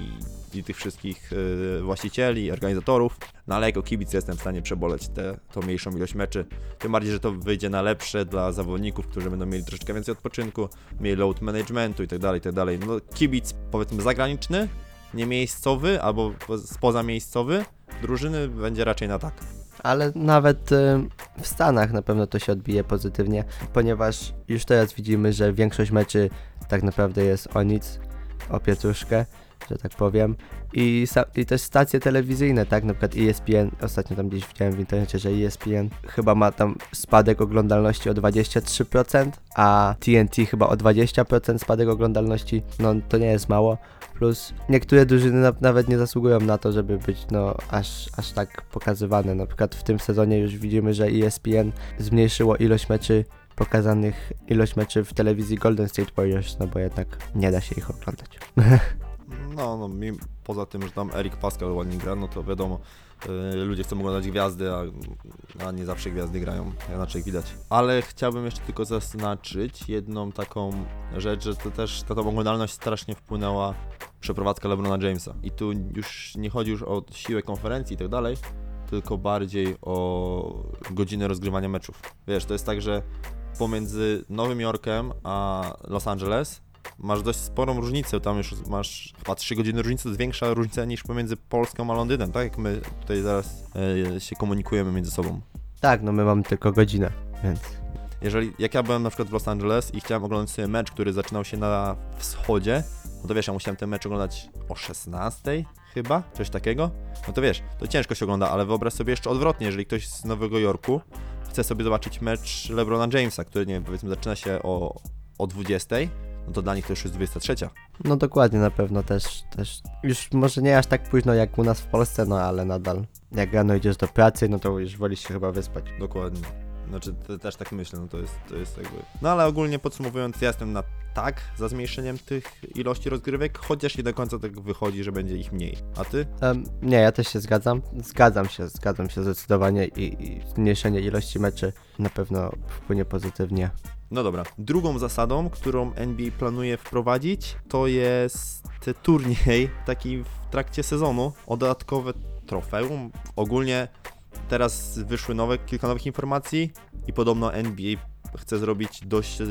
i tych wszystkich yy, właścicieli, organizatorów. No ale jako kibic jestem w stanie przeboleć tę tą mniejszą ilość meczy. Tym bardziej, że to wyjdzie na lepsze dla zawodników, którzy będą mieli troszeczkę więcej odpoczynku, mieli load managementu i tak dalej, tak dalej. No kibic powiedzmy zagraniczny, nie miejscowy albo po- spoza miejscowy drużyny będzie raczej na tak. Ale nawet y, w Stanach na pewno to się odbije pozytywnie, ponieważ już teraz widzimy, że większość meczy tak naprawdę jest o nic, o pietruszkę, że tak powiem. I, I też stacje telewizyjne, tak? Na przykład ESPN, ostatnio tam gdzieś widziałem w internecie, że ESPN chyba ma tam spadek oglądalności o 23%, a TNT chyba o 20% spadek oglądalności. No to nie jest mało. Plus niektóre drużyny na, nawet nie zasługują na to, żeby być no aż, aż tak pokazywane. Na przykład w tym sezonie już widzimy, że ESPN zmniejszyło ilość meczy pokazanych, ilość meczy w telewizji Golden State Warriors, no bo jednak nie da się ich oglądać. [LAUGHS] No, no mi, poza tym, że tam Eric Pascal ładnie gra, no to wiadomo, y, ludzie chcą oglądać gwiazdy, a, a nie zawsze gwiazdy grają, inaczej widać. Ale chciałbym jeszcze tylko zaznaczyć jedną taką rzecz, że to też ta, ta oglądalność strasznie wpłynęła przeprowadzka LeBrona Jamesa. I tu już nie chodzi już o siłę konferencji i tak dalej, tylko bardziej o godzinę rozgrywania meczów. Wiesz, to jest tak, że pomiędzy Nowym Jorkiem a Los Angeles masz dość sporą różnicę, tam już masz chyba 3 godziny różnicy, to jest większa różnica niż pomiędzy Polską a Londynem, tak? Jak my tutaj zaraz e, się komunikujemy między sobą. Tak, no my mamy tylko godzinę, więc. Jeżeli, jak ja byłem na przykład w Los Angeles i chciałem oglądać sobie mecz, który zaczynał się na wschodzie, no to wiesz, ja musiałem ten mecz oglądać o 16 chyba, coś takiego, no to wiesz, to ciężko się ogląda, ale wyobraź sobie jeszcze odwrotnie, jeżeli ktoś z Nowego Jorku chce sobie zobaczyć mecz LeBrona Jamesa, który, nie wiem, powiedzmy zaczyna się o, o 20, no to dla nich to już jest 23. no dokładnie na pewno też, też już może nie aż tak późno jak u nas w Polsce, no ale nadal jak rano idziesz do pracy, no to już wolisz się chyba wyspać. Dokładnie. Znaczy, te, też tak myślę, no to jest, to jest jakby... No ale ogólnie podsumowując, ja jestem na tak za zmniejszeniem tych ilości rozgrywek, chociaż nie do końca tak wychodzi, że będzie ich mniej. A ty? Em, nie, ja też się zgadzam. Zgadzam się, zgadzam się zdecydowanie i, i zmniejszenie ilości meczy na pewno wpłynie pozytywnie. No dobra. Drugą zasadą, którą NBA planuje wprowadzić, to jest turniej taki w trakcie sezonu o dodatkowe trofeum. Ogólnie teraz wyszły nowe, kilka nowych informacji i podobno NBA chce zrobić dość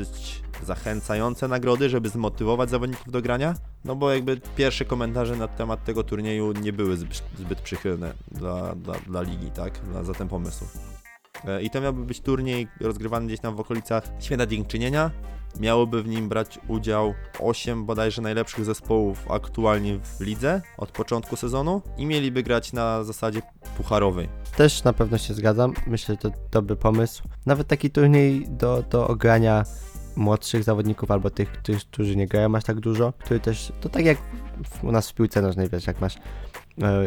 zachęcające nagrody, żeby zmotywować zawodników do grania. No bo jakby pierwsze komentarze na temat tego turnieju nie były zbyt, zbyt przychylne dla, dla, dla ligi, tak? Dla, za ten pomysł. E, I to miałby być turniej rozgrywany gdzieś tam w okolicach Święta Dziękczynienia. Miałoby w nim brać udział 8 bodajże najlepszych zespołów aktualnie w lidze od początku sezonu i mieliby grać na zasadzie pucharowej. Też na pewno się zgadzam. Myślę, że to dobry pomysł. Nawet taki turniej do, do ogrania młodszych zawodników albo tych, którzy, nie grają aż tak dużo, który też, to tak jak u nas w piłce nożnej, wiesz, jak masz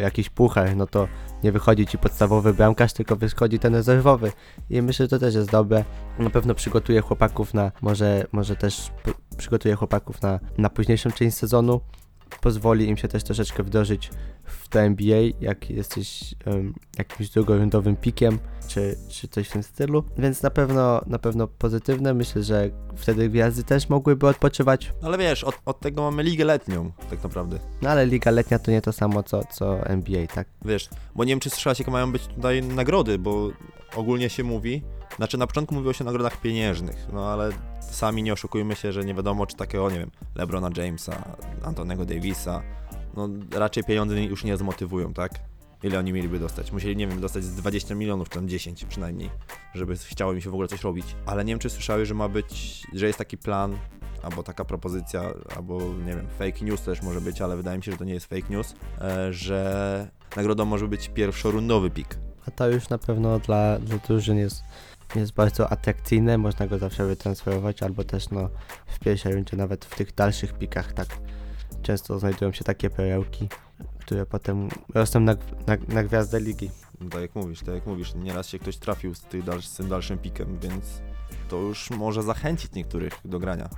jakiś puchar, no to nie wychodzi ci podstawowy bramkarz, tylko wychodzi ten rezerwowy. I myślę, że to też jest dobre. Na pewno przygotuje chłopaków na, może, może też przygotuje chłopaków na, na późniejszą część sezonu. Pozwoli im się też troszeczkę wdrożyć w to NBA, jak jesteś em, jakimś drugorundowym pikiem, czy, czy coś w tym stylu. Więc na pewno, na pewno pozytywne. Myślę, że wtedy gwiazdy też mogłyby odpoczywać. Ale wiesz, od, od tego mamy ligę letnią, tak naprawdę. No ale liga letnia to nie to samo co, co NBA, tak? Wiesz, bo nie wiem, czy słyszałaś, jakie mają być tutaj nagrody, bo ogólnie się mówi, znaczy na początku mówiło się o nagrodach pieniężnych, no ale sami nie oszukujmy się, że nie wiadomo, czy takiego, nie wiem, LeBrona Jamesa, Antonego Davisa, no raczej pieniądze już nie zmotywują, tak? Ile oni mieliby dostać? Musieli, nie wiem, dostać z 20 milionów, czy tam 10 przynajmniej, żeby chciało im się w ogóle coś robić. Ale nie wiem, czy słyszały, że ma być, że jest taki plan, albo taka propozycja, albo nie wiem, fake news też może być, ale wydaje mi się, że to nie jest fake news, e, że nagrodą może być pierwszorundowy pik. A to już na pewno dla, dla drużyn jest, jest bardzo atrakcyjne, można go zawsze wytransferować, albo też no w pierwszej rundzie, nawet w tych dalszych pikach, tak często znajdują się takie perełki, które potem rosną na, na, na gwiazdę ligi. No, tak jak mówisz, tak jak mówisz, nieraz się ktoś trafił z, z tym dalszym pikiem, więc to już może zachęcić niektórych do grania.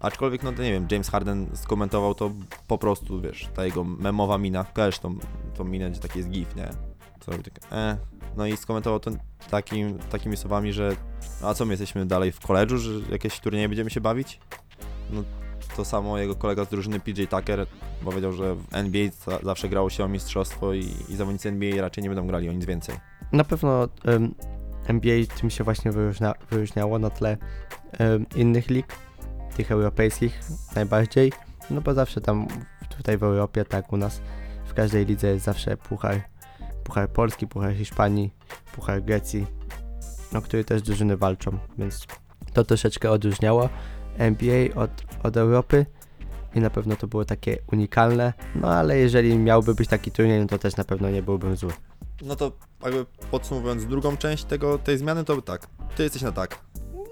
Aczkolwiek, no to nie wiem, James Harden skomentował to po prostu, wiesz, ta jego memowa mina, kojarzysz tą, tą minę, gdzie taki jest gif, nie? Co robi tak, e. No i skomentował to takim, takimi słowami, że a co my jesteśmy dalej w koledżu, że jakieś turnieje będziemy się bawić? No to samo jego kolega z drużyny PJ Tucker powiedział, że w NBA za, zawsze grało się o mistrzostwo i, i zawodnicy NBA raczej nie będą grali o nic więcej. Na pewno em, NBA tym się właśnie wyróżnia, wyróżniało na tle em, innych lig, tych europejskich najbardziej, no bo zawsze tam tutaj w Europie, tak u nas, w każdej lidze jest zawsze puchar, puchar Polski, puchar Hiszpanii, puchar Grecji, o który też drużyny walczą, więc to troszeczkę odróżniało NBA od, od Europy i na pewno to było takie unikalne, no ale jeżeli miałby być taki turniej, no to też na pewno nie byłbym zły. No to jakby podsumowując drugą część tego, tej zmiany, to tak, ty jesteś na tak.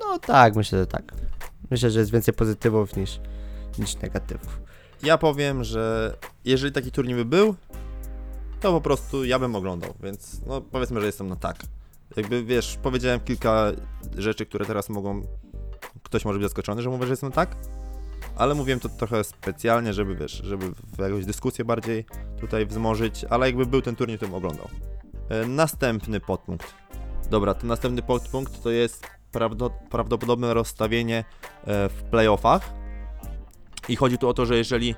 No tak, myślę, że tak. Myślę, że jest więcej pozytywów niż, niż negatywów. Ja powiem, że jeżeli taki turniej by był, to po prostu ja bym oglądał, więc no powiedzmy, że jestem na tak. Jakby wiesz, powiedziałem kilka rzeczy, które teraz mogą. Ktoś może być zaskoczony, że mówię, że jestem tak, ale mówiłem to trochę specjalnie, żeby wiesz, żeby w jakąś dyskusję bardziej tutaj wzmożyć, ale jakby był ten turniej, to bym oglądał. E, Następny podpunkt. Dobra, ten następny podpunkt to jest prawdo, prawdopodobne rozstawienie e, w playoffach. I chodzi tu o to, że jeżeli,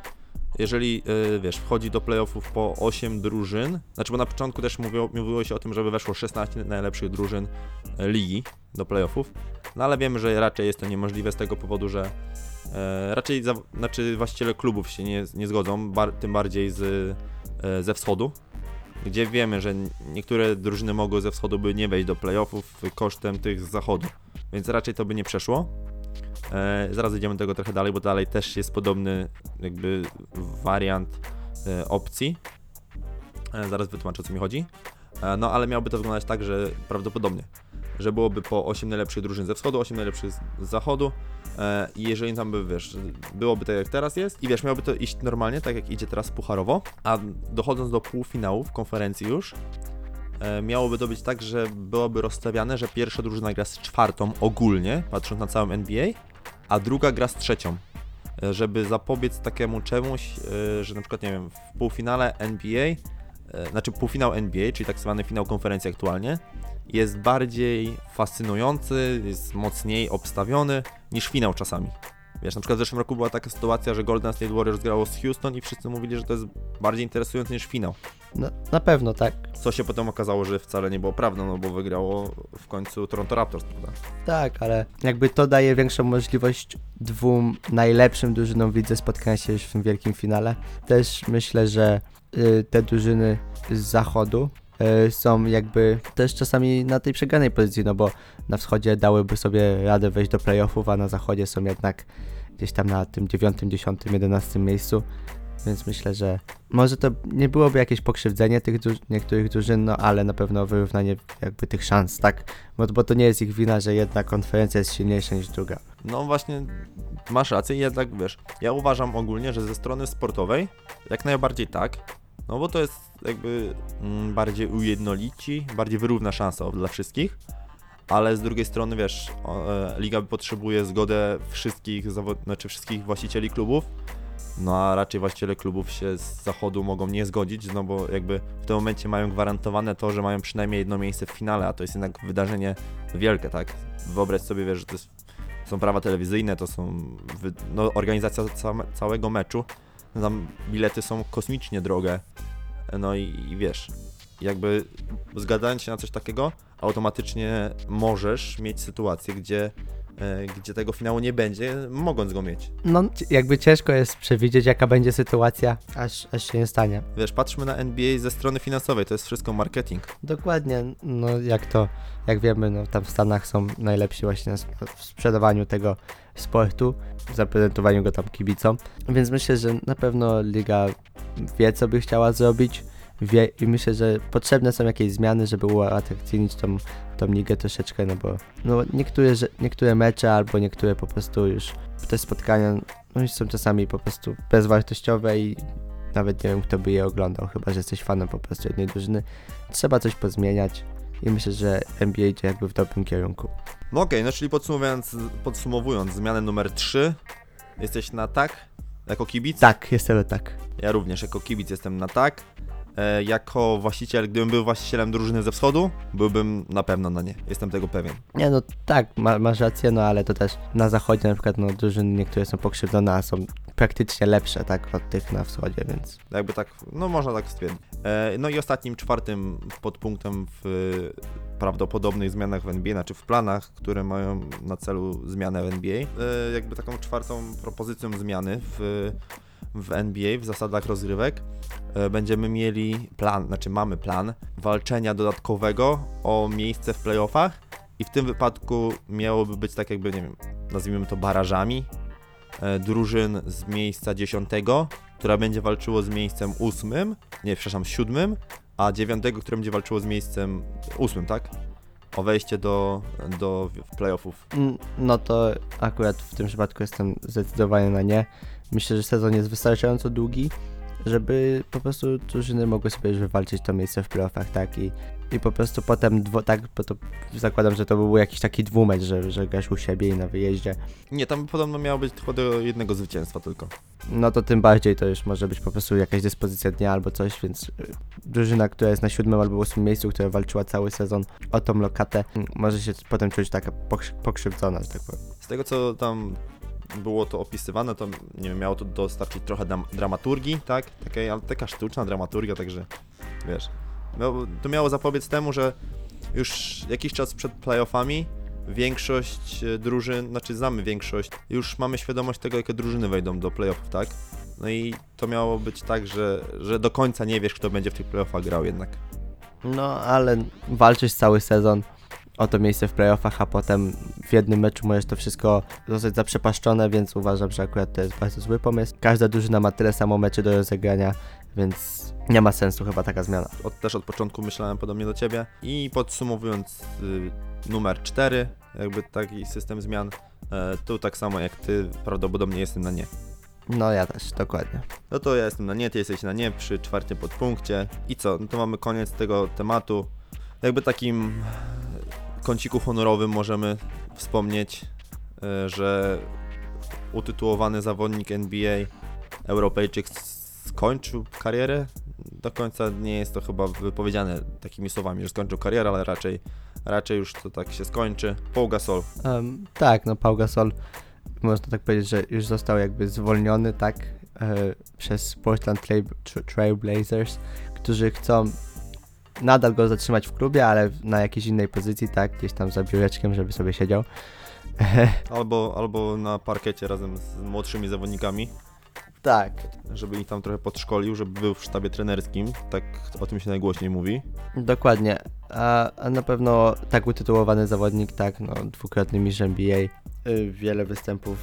jeżeli yy, wiesz, wchodzi do playoffów po 8 drużyn, znaczy bo na początku też mówiło, mówiło się o tym, żeby weszło 16 najlepszych drużyn e, ligi do playoffów, no ale wiemy, że raczej jest to niemożliwe z tego powodu, że e, raczej za, znaczy właściciele klubów się nie, nie zgodzą, bar, tym bardziej z, e, ze wschodu, gdzie wiemy, że niektóre drużyny mogły ze wschodu by nie wejść do playoffów kosztem tych z zachodu, więc raczej to by nie przeszło. E, zaraz idziemy do tego trochę dalej, bo dalej też jest podobny jakby wariant e, opcji. E, zaraz wytłumaczę o co mi chodzi. No ale miałby to wyglądać tak, że prawdopodobnie, że byłoby po 8 najlepszych drużyn ze wschodu, 8 najlepszych z zachodu i jeżeli tam by, wiesz, byłoby tak jak teraz jest i wiesz, miałoby to iść normalnie, tak jak idzie teraz pucharowo, a dochodząc do półfinałów konferencji już, miałoby to być tak, że byłoby rozstawiane, że pierwsza drużyna gra z czwartą ogólnie, patrząc na całym NBA, a druga gra z trzecią. E, Żeby zapobiec takiemu czemuś, e, że na przykład, nie wiem, w półfinale NBA, e, znaczy półfinał NBA, czyli tak zwany finał konferencji aktualnie, jest bardziej fascynujący, jest mocniej obstawiony niż finał czasami. Wiesz, na przykład w zeszłym roku była taka sytuacja, że Golden State Warriors grało z Houston i wszyscy mówili, że to jest bardziej interesujące niż finał. No, na pewno tak. Co się potem okazało, że wcale nie było prawdą, no bo wygrało w końcu Toronto Raptors, prawda? Tak, ale jakby to daje większą możliwość dwóm najlepszym drużynom w lidze spotkania się już w tym wielkim finale. Też myślę, że y, te drużyny z zachodu y, są jakby też czasami na tej przegranej pozycji, no bo na wschodzie dałyby sobie radę wejść do playoffów, a na zachodzie są jednak gdzieś tam na tym 9, 10, 11 miejscu. Więc myślę, że może to nie byłoby jakieś pokrzywdzenie tych niektórych drużyn, no ale na pewno wyrównanie jakby tych szans, tak? Bo, bo to nie jest ich wina, że jedna konferencja jest silniejsza niż druga. No właśnie, masz rację, jednak wiesz, ja uważam ogólnie, że ze strony sportowej jak najbardziej tak, no bo to jest jakby mm, bardziej ujednolici, bardziej wyrówna szansa dla wszystkich, ale z drugiej strony wiesz, o, e, liga potrzebuje zgodę wszystkich zawod... znaczy wszystkich właścicieli klubów, no a raczej właściciele klubów się z zachodu mogą nie zgodzić, no bo jakby w tym momencie mają gwarantowane to, że mają przynajmniej jedno miejsce w finale, a to jest jednak wydarzenie wielkie, tak? Wyobraź sobie, wiesz, że to jest są prawa telewizyjne, to są no, organizacja całe, całego meczu. Tam bilety są kosmicznie drogie. No i, i wiesz, jakby zgadzając się na coś takiego, automatycznie możesz mieć sytuację, gdzie, gdzie tego finału nie będzie, mogąc go mieć. No, jakby ciężko jest przewidzieć, jaka będzie sytuacja, aż, aż się nie stanie. Wiesz, patrzmy na NBA ze strony finansowej, to jest wszystko marketing. Dokładnie, no jak to, jak wiemy, no tam w Stanach są najlepsi właśnie w sprzedawaniu tego sportu, w zaprezentowaniu go tam kibicom, więc myślę, że na pewno liga wie, co by chciała zrobić, wie i myślę, że potrzebne są jakieś zmiany, żeby uatrakcyjnić tą, tą ligę troszeczkę, no bo no niektóre, niektóre mecze albo niektóre po prostu już te spotkania no już są czasami po prostu bezwartościowe i nawet nie wiem, kto by je oglądał, chyba, że jesteś fanem po prostu jednej drużyny. Trzeba coś pozmieniać i myślę, że NBA idzie jakby w dobrym kierunku. No okej, no czyli podsumowując, podsumowując, zmianę numer 3, jesteś na tak, jako kibic? Tak, jestem tak. Ja również jako kibic jestem na tak. E, jako właściciel, gdybym był właścicielem drużyny ze wschodu, byłbym na pewno na nie. Jestem tego pewien. Nie no tak, ma, masz rację, no ale to też na zachodzie na przykład no drużyny niektóre są pokrzywdzone, a są praktycznie lepsze, tak, od tych na wschodzie, więc Jakby tak, no można tak stwierdzić. E, no i ostatnim, czwartym podpunktem w prawdopodobnych zmianach w NBA, znaczy w planach, które mają na celu zmianę w NBA, e, jakby taką czwartą propozycją zmiany w, w NBA, w zasadach rozgrywek, e, będziemy mieli plan, znaczy mamy plan walczenia dodatkowego o miejsce w playoffach i w tym wypadku miałoby być tak jakby, nie wiem, nazwijmy to barażami, e, drużyn z miejsca dziesiątego, która będzie walczyło z miejscem ósmym, nie, przepraszam, siódmym, a dziewiątego, które będzie walczyło z miejscem ósmym, tak? O wejście do, do playoffów. No to akurat w tym przypadku jestem zdecydowanie na nie. Myślę, że sezon jest wystarczająco długi, żeby po prostu drużyny mogły sobie już wywalczyć to miejsce w playoffach, tak? I, i po prostu potem, dwo, tak, bo to zakładam, że to by był jakiś taki dwumecz, że, że grasz u siebie i na wyjeździe. Nie, tam podobno miało być tylko do jednego zwycięstwa tylko. No to tym bardziej to już może być po prostu jakaś dyspozycja dnia albo coś, więc y, drużyna, która jest na siódmym albo ósmym miejscu, która walczyła cały sezon o tą lokatę, może się potem czuć taka pokrzy- pokrzywdzona, że tak powiem. Z tego, co tam było to opisywane, to nie wiem, miało to dostarczyć trochę dram- dramaturgii, tak? Ale taka sztuczna dramaturgia, także wiesz. Miało, to miało zapobiec temu, że już jakiś czas przed playoffami większość e, drużyn, znaczy znamy większość, już mamy świadomość tego, jakie drużyny wejdą do playoffów, tak? No i to miało być tak, że, że do końca nie wiesz, kto będzie w tych playoffach grał jednak. No, ale walczysz cały sezon o to miejsce w playoffach, a potem w jednym meczu możesz to wszystko zostać zaprzepaszczone, więc uważam, że akurat to jest bardzo zły pomysł. Każda drużyna ma tyle samo meczy do rozegrania, więc nie ma sensu chyba taka zmiana. Od, też od początku myślałem podobnie do Ciebie. I podsumowując y, numer 4, jakby taki system zmian, e, tu tak samo jak Ty, prawdopodobnie jestem na nie. No ja też, dokładnie. No to ja jestem na nie, Ty jesteś na nie przy czwartym podpunkcie. I co? No to mamy koniec tego tematu. Jakby takim kąciku honorowym możemy wspomnieć, e, że utytułowany zawodnik NBA, Europejczyk skończył karierę. Do końca nie jest to chyba wypowiedziane takimi słowami, że skończył karierę, ale raczej, raczej już to tak się skończy. Paul Gasol. Em, tak, no Pau Gasol, można tak powiedzieć, że już został jakby zwolniony, tak, e, przez Portland Trail, Tra- Trail Blazers, którzy chcą nadal go zatrzymać w klubie, ale na jakiejś innej pozycji, tak, gdzieś tam za biureczkiem, żeby sobie siedział. [LAUGHS] Albo, albo na parkiecie razem z młodszymi zawodnikami, tak, żeby ich tam trochę podszkolił, żeby był w sztabie trenerskim. Tak o tym się najgłośniej mówi. Dokładnie. A, a na pewno tak utytułowany zawodnik, tak, no, dwukrotny mistrz NBA, y, wiele występów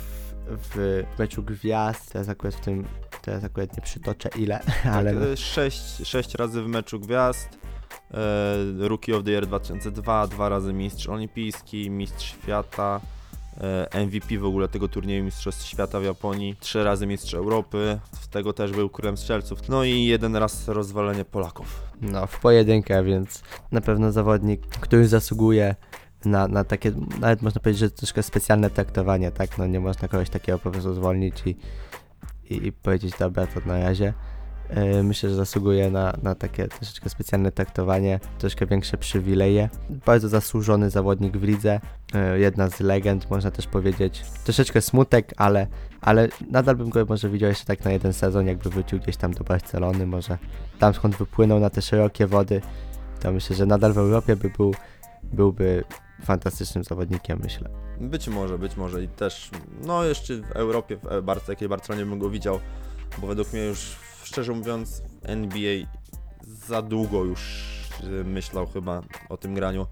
w meczu gwiazd, teraz akurat w tym, teraz akurat nie przytoczę ile, [LAUGHS] ale tak, no, e, sześć, sześć razy w meczu gwiazd. E, Rookie of the Year 2002, dwa razy mistrz olimpijski, mistrz świata, e, MVP w ogóle tego turnieju Mistrzostw Świata w Japonii, trzy razy mistrz Europy, z tego też był królem strzelców, no i jeden raz rozwalenie Polaków. no, w pojedynkę, więc na pewno zawodnik, który zasługuje na, na takie, nawet można powiedzieć, że troszkę specjalne traktowanie, tak, no nie można kogoś takiego po prostu zwolnić i, i, i powiedzieć, dobra, to na razie. E, Myślę, że zasługuje na, na takie troszeczkę specjalne traktowanie, troszkę większe przywileje. Bardzo zasłużony zawodnik w lidze, e, jedna z legend, można też powiedzieć. Troszeczkę smutek, ale, ale nadal bym go może widział jeszcze tak na jeden sezon, jakby wrócił gdzieś tam do Barcelony, może tam skąd wypłynął na te szerokie wody, to myślę, że nadal w Europie by był, byłby fantastycznym zawodnikiem, myślę. Być może, być może i też, no jeszcze w Europie, w Bar- takiej Barcelonie bym go widział, bo według mnie już, szczerze mówiąc, NBA za długo już y, myślał chyba o tym graniu.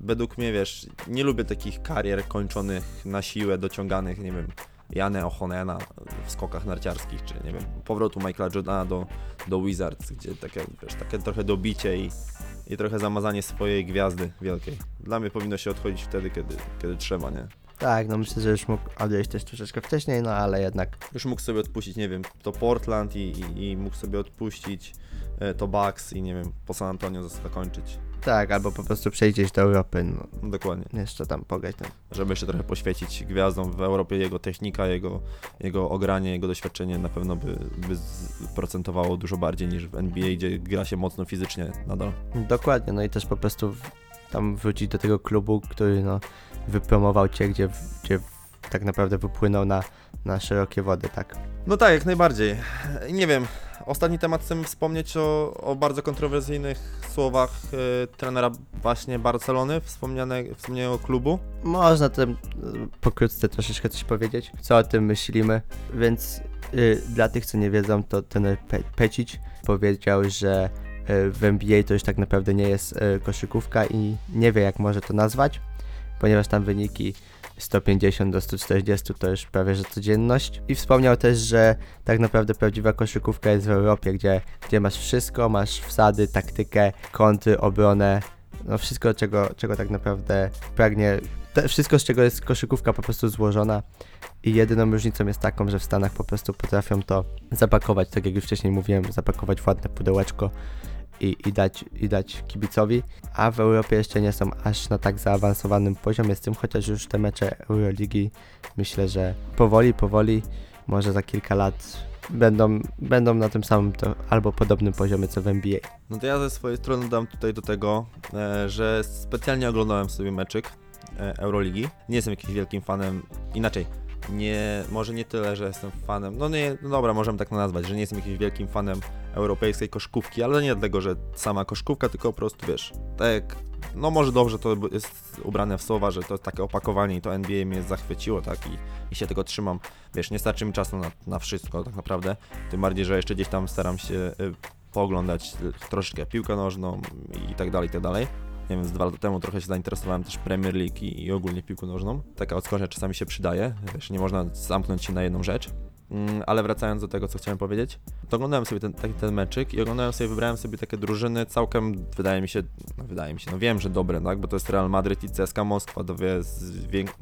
Według mnie, wiesz, nie lubię takich karier kończonych na siłę, dociąganych, nie wiem, Janę Ochonena w skokach narciarskich, czy nie wiem, powrotu Michaela Jordana do, do Wizards, gdzie takie, wiesz, takie trochę dobicie i, i trochę zamazanie swojej gwiazdy wielkiej. Dla mnie powinno się odchodzić wtedy, kiedy, kiedy trzeba, nie? Tak, no myślę, że już mógł odejść też troszeczkę wcześniej, no ale jednak Już mógł sobie odpuścić, nie wiem, to Portland i, i, i mógł sobie odpuścić e, to Bucks i nie wiem, po San Antonio zakończyć. Tak, albo po prostu przejdziesz do Europy, no, Dokładnie. jeszcze tam pograć. No. Żeby jeszcze trochę poświecić gwiazdom w Europie, jego technika, jego, jego ogranie, jego doświadczenie na pewno by, by procentowało dużo bardziej niż w NBA, gdzie gra się mocno fizycznie nadal. Dokładnie, no i też po prostu tam wrócić do tego klubu, który no, wypromował cię, gdzie, gdzie tak naprawdę wypłynął na, na szerokie wody, tak. No tak, jak najbardziej. Nie wiem, ostatni temat chcemy wspomnieć o, o bardzo kontrowersyjnych słowach e, trenera właśnie Barcelony, wspomniane, wspomnianego klubu. Można tym y, pokrótce troszeczkę coś powiedzieć, co o tym myślimy, więc y, dla tych, co nie wiedzą, to ten Pe- Pecic powiedział, że y, w NBA to już tak naprawdę nie jest y, koszykówka i nie wie jak może to nazwać, ponieważ tam wyniki 150 do 140 to już prawie że codzienność. I wspomniał też, że tak naprawdę prawdziwa koszykówka jest w Europie, gdzie, gdzie masz wszystko, masz wsady, taktykę, kąty, obronę, no wszystko czego, czego tak naprawdę pragnie, te, wszystko z czego jest koszykówka po prostu złożona i jedyną różnicą jest taką, że w Stanach po prostu potrafią to zapakować, tak jak już wcześniej mówiłem, zapakować w ładne pudełeczko i, i, dać, i dać kibicowi, a w Europie jeszcze nie są aż na tak zaawansowanym poziomie z tym, chociaż już te mecze Euroligi myślę, że powoli, powoli, może za kilka lat będą, będą na tym samym to, albo podobnym poziomie co w NBA. No to ja ze swojej strony dam tutaj do tego, e, że specjalnie oglądałem sobie meczyk e, Euroligi. Nie jestem jakimś wielkim fanem, inaczej, nie, może nie tyle, że jestem fanem, no nie, no dobra, możemy tak nazwać, że nie jestem jakimś wielkim fanem europejskiej koszkówki, ale nie dlatego, że sama koszkówka, tylko po prostu, wiesz, tak no może dobrze to jest ubrane w słowa, że to takie opakowanie i to NBA mnie zachwyciło, tak, i, i się tego trzymam. Wiesz, nie starczy mi czasu na, na wszystko tak naprawdę, tym bardziej, że jeszcze gdzieś tam staram się y, pooglądać troszeczkę piłkę nożną i tak dalej, i tak dalej. Nie wiem, z dwa lata temu trochę się zainteresowałem też Premier League i, i ogólnie piłką nożną. Taka odskocznia czasami się przydaje, wiesz, nie można zamknąć się na jedną rzecz. Mm, ale wracając do tego, co chciałem powiedzieć, to oglądałem sobie ten, taki ten meczyk i oglądałem sobie, wybrałem sobie takie drużyny całkiem, wydaje mi się, no wydaje mi się, no wiem, że dobre, tak, bo to jest Real Madryt i CSKA Moskwa, dwie z,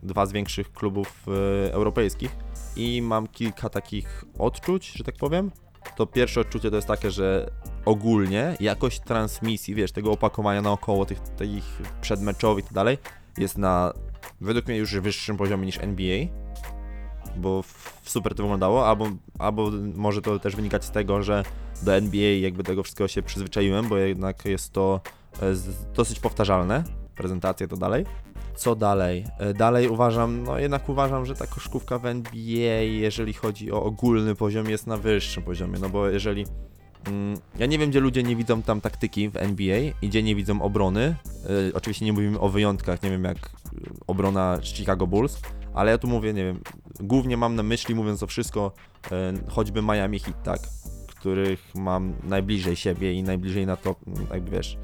dwa z większych klubów y, europejskich i mam kilka takich odczuć, że tak powiem. To pierwsze odczucie to jest takie, że ogólnie jakość transmisji, wiesz, tego opakowania naokoło tych, tych przedmeczowych i tak dalej jest na według mnie już wyższym poziomie niż NBA, bo super to wyglądało, albo, albo może to też wynikać z tego, że do NBA jakby tego wszystkiego się przyzwyczaiłem, bo jednak jest to e, dosyć powtarzalne, prezentacje to dalej. Co dalej? E, Dalej uważam, no jednak uważam, że ta koszkówka w NBA, jeżeli chodzi o ogólny poziom, jest na wyższym poziomie, no bo jeżeli Ja nie wiem, gdzie ludzie nie widzą tam taktyki w NBA i gdzie nie widzą obrony. Yy, oczywiście nie mówimy o wyjątkach, nie wiem jak yy, obrona Chicago Bulls, ale ja tu mówię, nie wiem, głównie mam na myśli, mówiąc o wszystko, yy, choćby Miami Heat, tak? Których mam najbliżej siebie i najbliżej na to, jakby wiesz,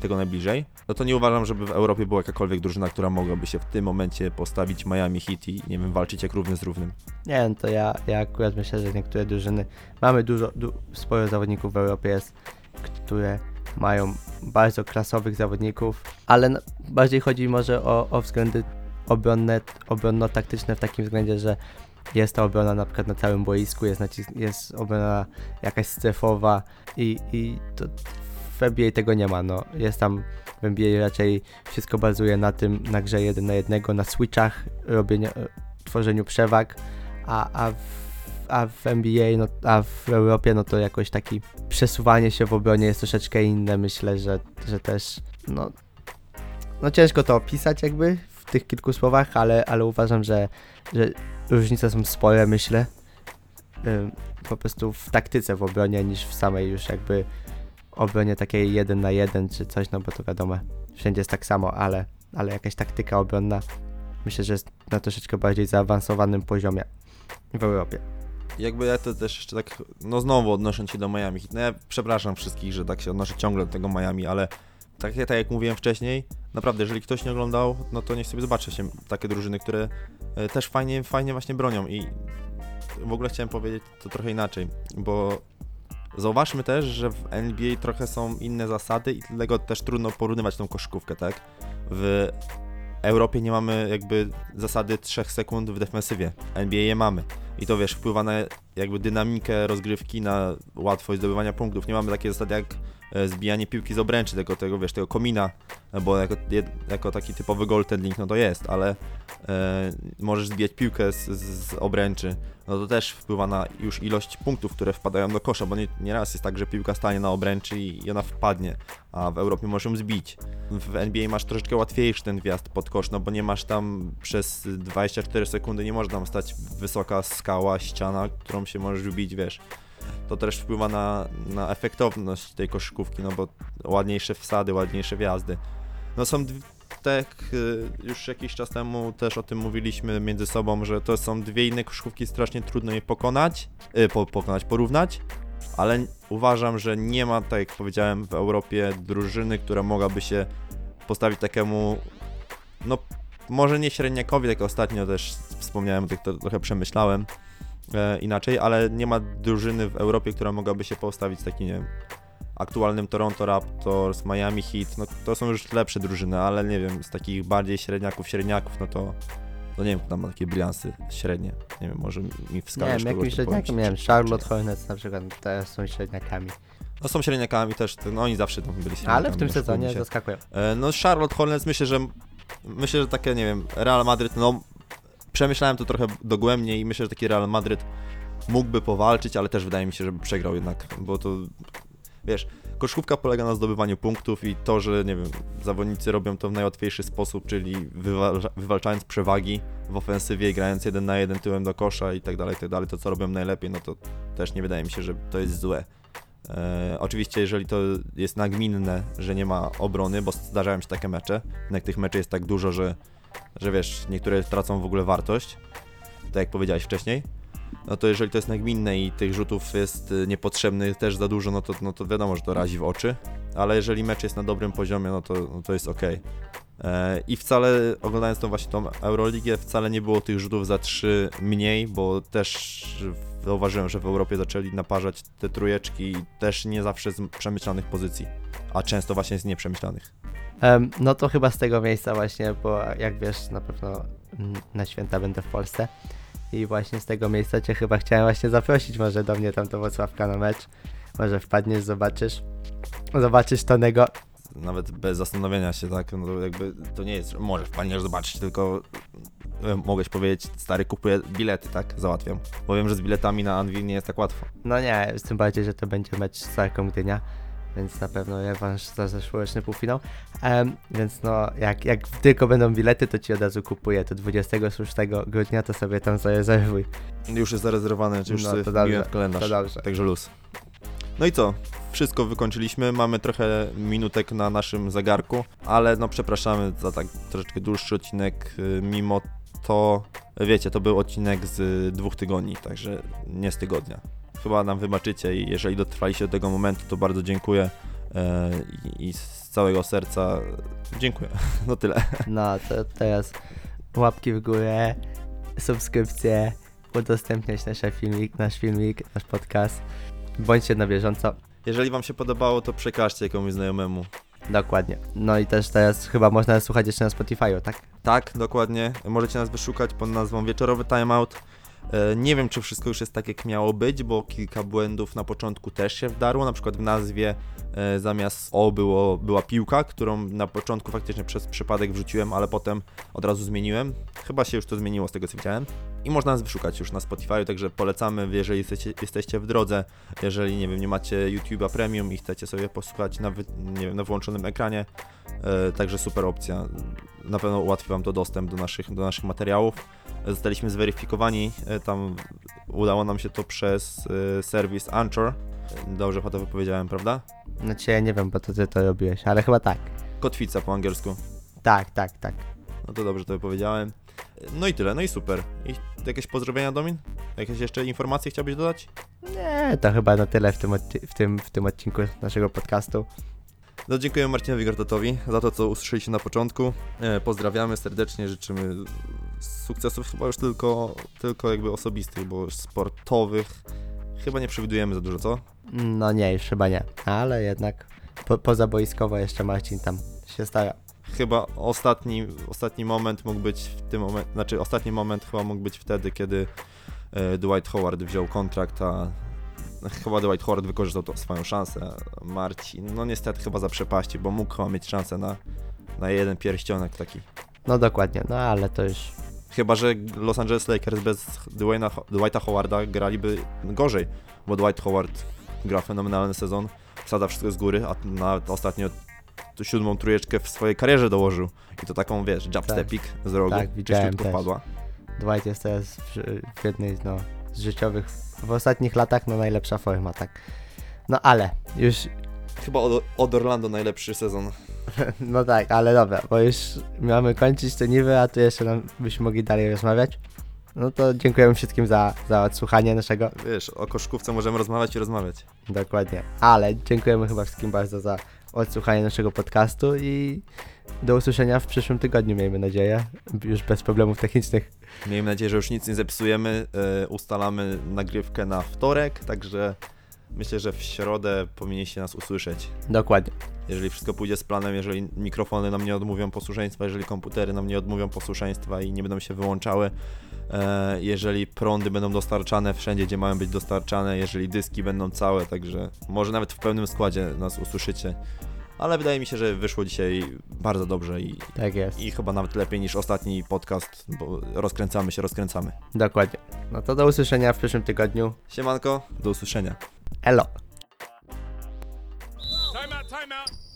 tego najbliżej. No to nie uważam, żeby w Europie była jakakolwiek drużyna, która mogłaby się w tym momencie postawić Miami Heat i, nie wiem, walczyć jak równy z równym. Nie wiem, to ja, ja akurat myślę, że niektóre drużyny, mamy dużo, du, sporo zawodników w Europie jest, które mają bardzo klasowych zawodników, ale n- bardziej chodzi może o, o względy obronne, obronno-taktyczne w takim względzie, że jest ta obrona na przykład na całym boisku, jest, nacisk, jest obrona jakaś strefowa i, i to w NBA tego nie ma, no. Jest tam w NBA raczej wszystko bazuje na tym, na grze jeden na jednego, na switchach, robieniu, tworzeniu przewag, a, a, w, a w NBA, no, a w Europie, no to jakoś taki przesuwanie się w obronie jest troszeczkę inne. Myślę, że, że też, no, no ciężko to opisać jakby w tych kilku słowach, ale, ale uważam, że, że różnice są spore, myślę. Ym, po prostu w taktyce w obronie niż w samej już jakby obronie takiej jeden na jeden czy coś, no bo to wiadomo, wszędzie jest tak samo, ale, ale jakaś taktyka obronna myślę, że jest na troszeczkę bardziej zaawansowanym poziomie w Europie. Jakby ja to też jeszcze tak, no znowu odnosząc się do Miami no ja przepraszam wszystkich, że tak się odnoszę ciągle do tego Miami, ale tak, tak jak mówiłem wcześniej, naprawdę, jeżeli ktoś nie oglądał, no to niech sobie zobaczy się takie drużyny, które e, też fajnie, fajnie właśnie bronią i w ogóle chciałem powiedzieć to trochę inaczej, bo zauważmy też, że w NBA trochę są inne zasady i dlatego też trudno porównywać tą koszykówkę, tak? W Europie nie mamy jakby zasady 3 sekund w defensywie, NBA je mamy. I to wiesz, wpływa na jakby dynamikę rozgrywki, na łatwość zdobywania punktów. Nie mamy takiej zasady jak e, zbijanie piłki z obręczy, tego, tego wiesz, tego komina, bo jako, jako taki typowy goaltending, no to jest, ale e, możesz zbijać piłkę z, z, obręczy, no to też wpływa na już ilość punktów, które wpadają do kosza, bo nie, nieraz jest tak, że piłka stanie na obręczy i, i ona wpadnie, a w Europie możesz ją zbić. W NBA masz troszeczkę łatwiejszy ten wjazd pod kosz, no bo nie masz tam przez 24 sekundy, nie może tam stać wysoka skała, ściana, którą się możesz wbić, wiesz. To też wpływa na, na efektowność tej koszykówki, no bo ładniejsze wsady, ładniejsze wjazdy. No są tak, y, już jakiś czas temu też o tym mówiliśmy między sobą, że to są dwie inne koszykówki, strasznie trudno je pokonać, y, po, pokonać, porównać, ale uważam, że nie ma, tak jak powiedziałem, w Europie drużyny, która mogłaby się postawić takiemu, no może nie średniakowi, tak ostatnio też wspomniałem, tak to trochę przemyślałem e, inaczej, ale nie ma drużyny w Europie, która mogłaby się postawić takim, nie wiem, aktualnym Toronto Raptors, Miami Heat, no to są już lepsze drużyny, ale nie wiem, z takich bardziej średniaków, średniaków, no to, to nie wiem, tam ma takie bilansy średnie. Nie wiem, może mi Nie wskażesz wiem, kogoś, jakimś średniakiem, nie wiem, czy- Charlotte Hornets na przykład, teraz są średniakami. No są średniakami też, no oni zawsze tam byli średniakami. Ale w tym sezonie zaskakują. E, No Charlotte Hornets myślę, że myślę, że takie, nie wiem, Real Madryt, no przemyślałem to trochę dogłębnie i myślę, że taki Real Madryt mógłby powalczyć, ale też wydaje mi się, żeby przegrał jednak, bo to wiesz, koszykówka polega na zdobywaniu punktów i to, że nie wiem, zawodnicy robią to w najłatwiejszy sposób, czyli wywalcza, wywalczając przewagi w ofensywie, grając jeden na jeden tyłem do kosza i tak dalej, tak dalej, to co robią najlepiej, no to też nie wydaje mi się, że to jest złe. E, oczywiście, jeżeli to jest nagminne, że nie ma obrony, bo zdarzają się takie mecze, jednak tych meczy jest tak dużo, że, że wiesz, niektóre tracą w ogóle wartość, tak jak powiedziałeś wcześniej, no to jeżeli to jest nagminne i tych rzutów jest y, niepotrzebnych też za dużo, no to, no to wiadomo, że to razi w oczy, ale jeżeli mecz jest na dobrym poziomie, no to, no to jest ok. I wcale, oglądając tą właśnie tą Euroligę, wcale nie było tych rzutów za trzy mniej, bo też zauważyłem, że w Europie zaczęli naparzać te trójeczki i też nie zawsze z przemyślanych pozycji, a często właśnie z nieprzemyślanych. No to chyba z tego miejsca właśnie, bo jak wiesz, na pewno mm, na święta będę w Polsce. I właśnie z tego miejsca cię chyba chciałem właśnie zaprosić może do mnie tam do Wrocławka na mecz. Może wpadniesz, zobaczysz. Zobaczysz Tonego. Nawet bez zastanowienia się, tak, no to jakby to nie jest, że może wpadniesz zobaczyć, tylko mogłeś powiedzieć, stary, kupuję bilety, tak, załatwiam. Bo wiem, że z biletami na Anvil nie jest tak łatwo. No nie, tym bardziej, że to będzie mecz z Sarką Gdynia. Więc na pewno rewanż za zeszłoroczny półfinał. Em, więc no, jak, jak tylko będą bilety, to ci od razu kupuję. To 26 grudnia to sobie tam zarezerwuj. Już jest zarezerwowane, czy już No, to dobrze, kalendarz. to dobrze. Także luz. No i co? Wszystko wykończyliśmy, mamy trochę minutek na naszym zegarku, ale no przepraszamy za tak troszeczkę dłuższy odcinek, y, mimo to, wiecie, to był odcinek z dwóch tygodni, także nie z tygodnia. Chyba nam wybaczycie i jeżeli dotrwaliście do tego momentu, to bardzo dziękuję e, i, i z całego serca dziękuję. [LAUGHS] No tyle. No, to teraz łapki w górę, subskrypcje, udostępniać nasz filmik, nasz filmik, nasz podcast. Bądźcie na bieżąco. Jeżeli wam się podobało, to przekażcie komuś znajomemu. Dokładnie. No i też teraz chyba można nas słuchać jeszcze na Spotify'u, tak? Tak, dokładnie. Możecie nas wyszukać pod nazwą Wieczorowy Timeout. E, Nie wiem, czy wszystko już jest tak, jak miało być, bo kilka błędów na początku też się wdarło. Na przykład w nazwie e, zamiast O było, była piłka, którą na początku faktycznie przez przypadek wrzuciłem, ale potem od razu zmieniłem. Chyba się już to zmieniło z tego, co widziałem. I można nas wyszukać już na Spotify, także polecamy, jeżeli jesteście, jesteście w drodze, jeżeli, nie wiem, nie macie YouTube'a Premium i chcecie sobie posłuchać na, wy, wiem, na włączonym ekranie, e, także super opcja. Na pewno ułatwi Wam to dostęp do naszych, do naszych materiałów. Zostaliśmy zweryfikowani, e, tam udało nam się to przez e, serwis Anchor. Dobrze to wypowiedziałem, prawda? Znaczy ja nie wiem, bo to ty to robiłeś, ale chyba tak. Kotwica po angielsku. Tak, tak, tak. No to dobrze to wypowiedziałem. No i tyle, no i super. I jakieś pozdrowienia, Domin? Jakieś jeszcze informacje chciałbyś dodać? Nie, to chyba na tyle w tym, w tym, w tym odcinku naszego podcastu. No dziękuję Marcinowi Gortatowi za to, co usłyszeliście na początku. E, pozdrawiamy serdecznie, życzymy sukcesów chyba już tylko, tylko jakby osobistych, bo sportowych chyba nie przewidujemy za dużo, co? No nie, już chyba nie. Ale jednak po, pozaboiskowo jeszcze Marcin tam się stara. Chyba ostatni, ostatni moment mógł być w tym momencie, znaczy ostatni moment chyba mógł być wtedy, kiedy e, Dwight Howard wziął kontrakt, a chyba Dwight Howard wykorzystał to swoją szansę. Marcin, no niestety chyba zaprzepaścił, bo mógł chyba mieć szansę na, na jeden pierścionek taki. No dokładnie, no ale to już Chyba, że Los Angeles Lakers bez Dwayna, Dwighta Howarda graliby gorzej, bo Dwight Howard gra fenomenalny sezon, wsadza wszystko z góry, a nawet ostatnio tu siódmą trójeczkę w swojej karierze dołożył. I to taką, wiesz, jump Tak. stepik z rogu, Tak, widziałem wpadła. Dwight jest teraz w, w jednej no, z życiowych, w ostatnich latach no najlepsza forma, tak. No ale, już, Chyba od, od Orlando najlepszy sezon. [LAUGHS] no tak, ale dobra, bo już mamy kończyć te niwy, a tu jeszcze nam byśmy mogli dalej rozmawiać. No to dziękujemy wszystkim za, za odsłuchanie naszego, Wiesz, o koszkówce możemy rozmawiać i rozmawiać. dokładnie, ale dziękujemy chyba wszystkim bardzo za odsłuchanie naszego podcastu i do usłyszenia w przyszłym tygodniu, miejmy nadzieję, już bez problemów technicznych. Miejmy nadzieję, że już nic nie zepsujemy. E, ustalamy nagrywkę na wtorek, także myślę, że w środę powinniście nas usłyszeć. Dokładnie. Jeżeli wszystko pójdzie z planem, jeżeli mikrofony nam nie odmówią posłuszeństwa, jeżeli komputery nam nie odmówią posłuszeństwa i nie będą się wyłączały, e, jeżeli prądy będą dostarczane wszędzie, gdzie mają być dostarczane, jeżeli dyski będą całe, także może nawet w pełnym składzie nas usłyszycie. Ale wydaje mi się, że wyszło dzisiaj bardzo dobrze i, Tak jest. i chyba nawet lepiej niż ostatni podcast, bo rozkręcamy się, rozkręcamy. Dokładnie. No to do usłyszenia w przyszłym tygodniu. Siemanko, do usłyszenia. Elo. Time out, time out.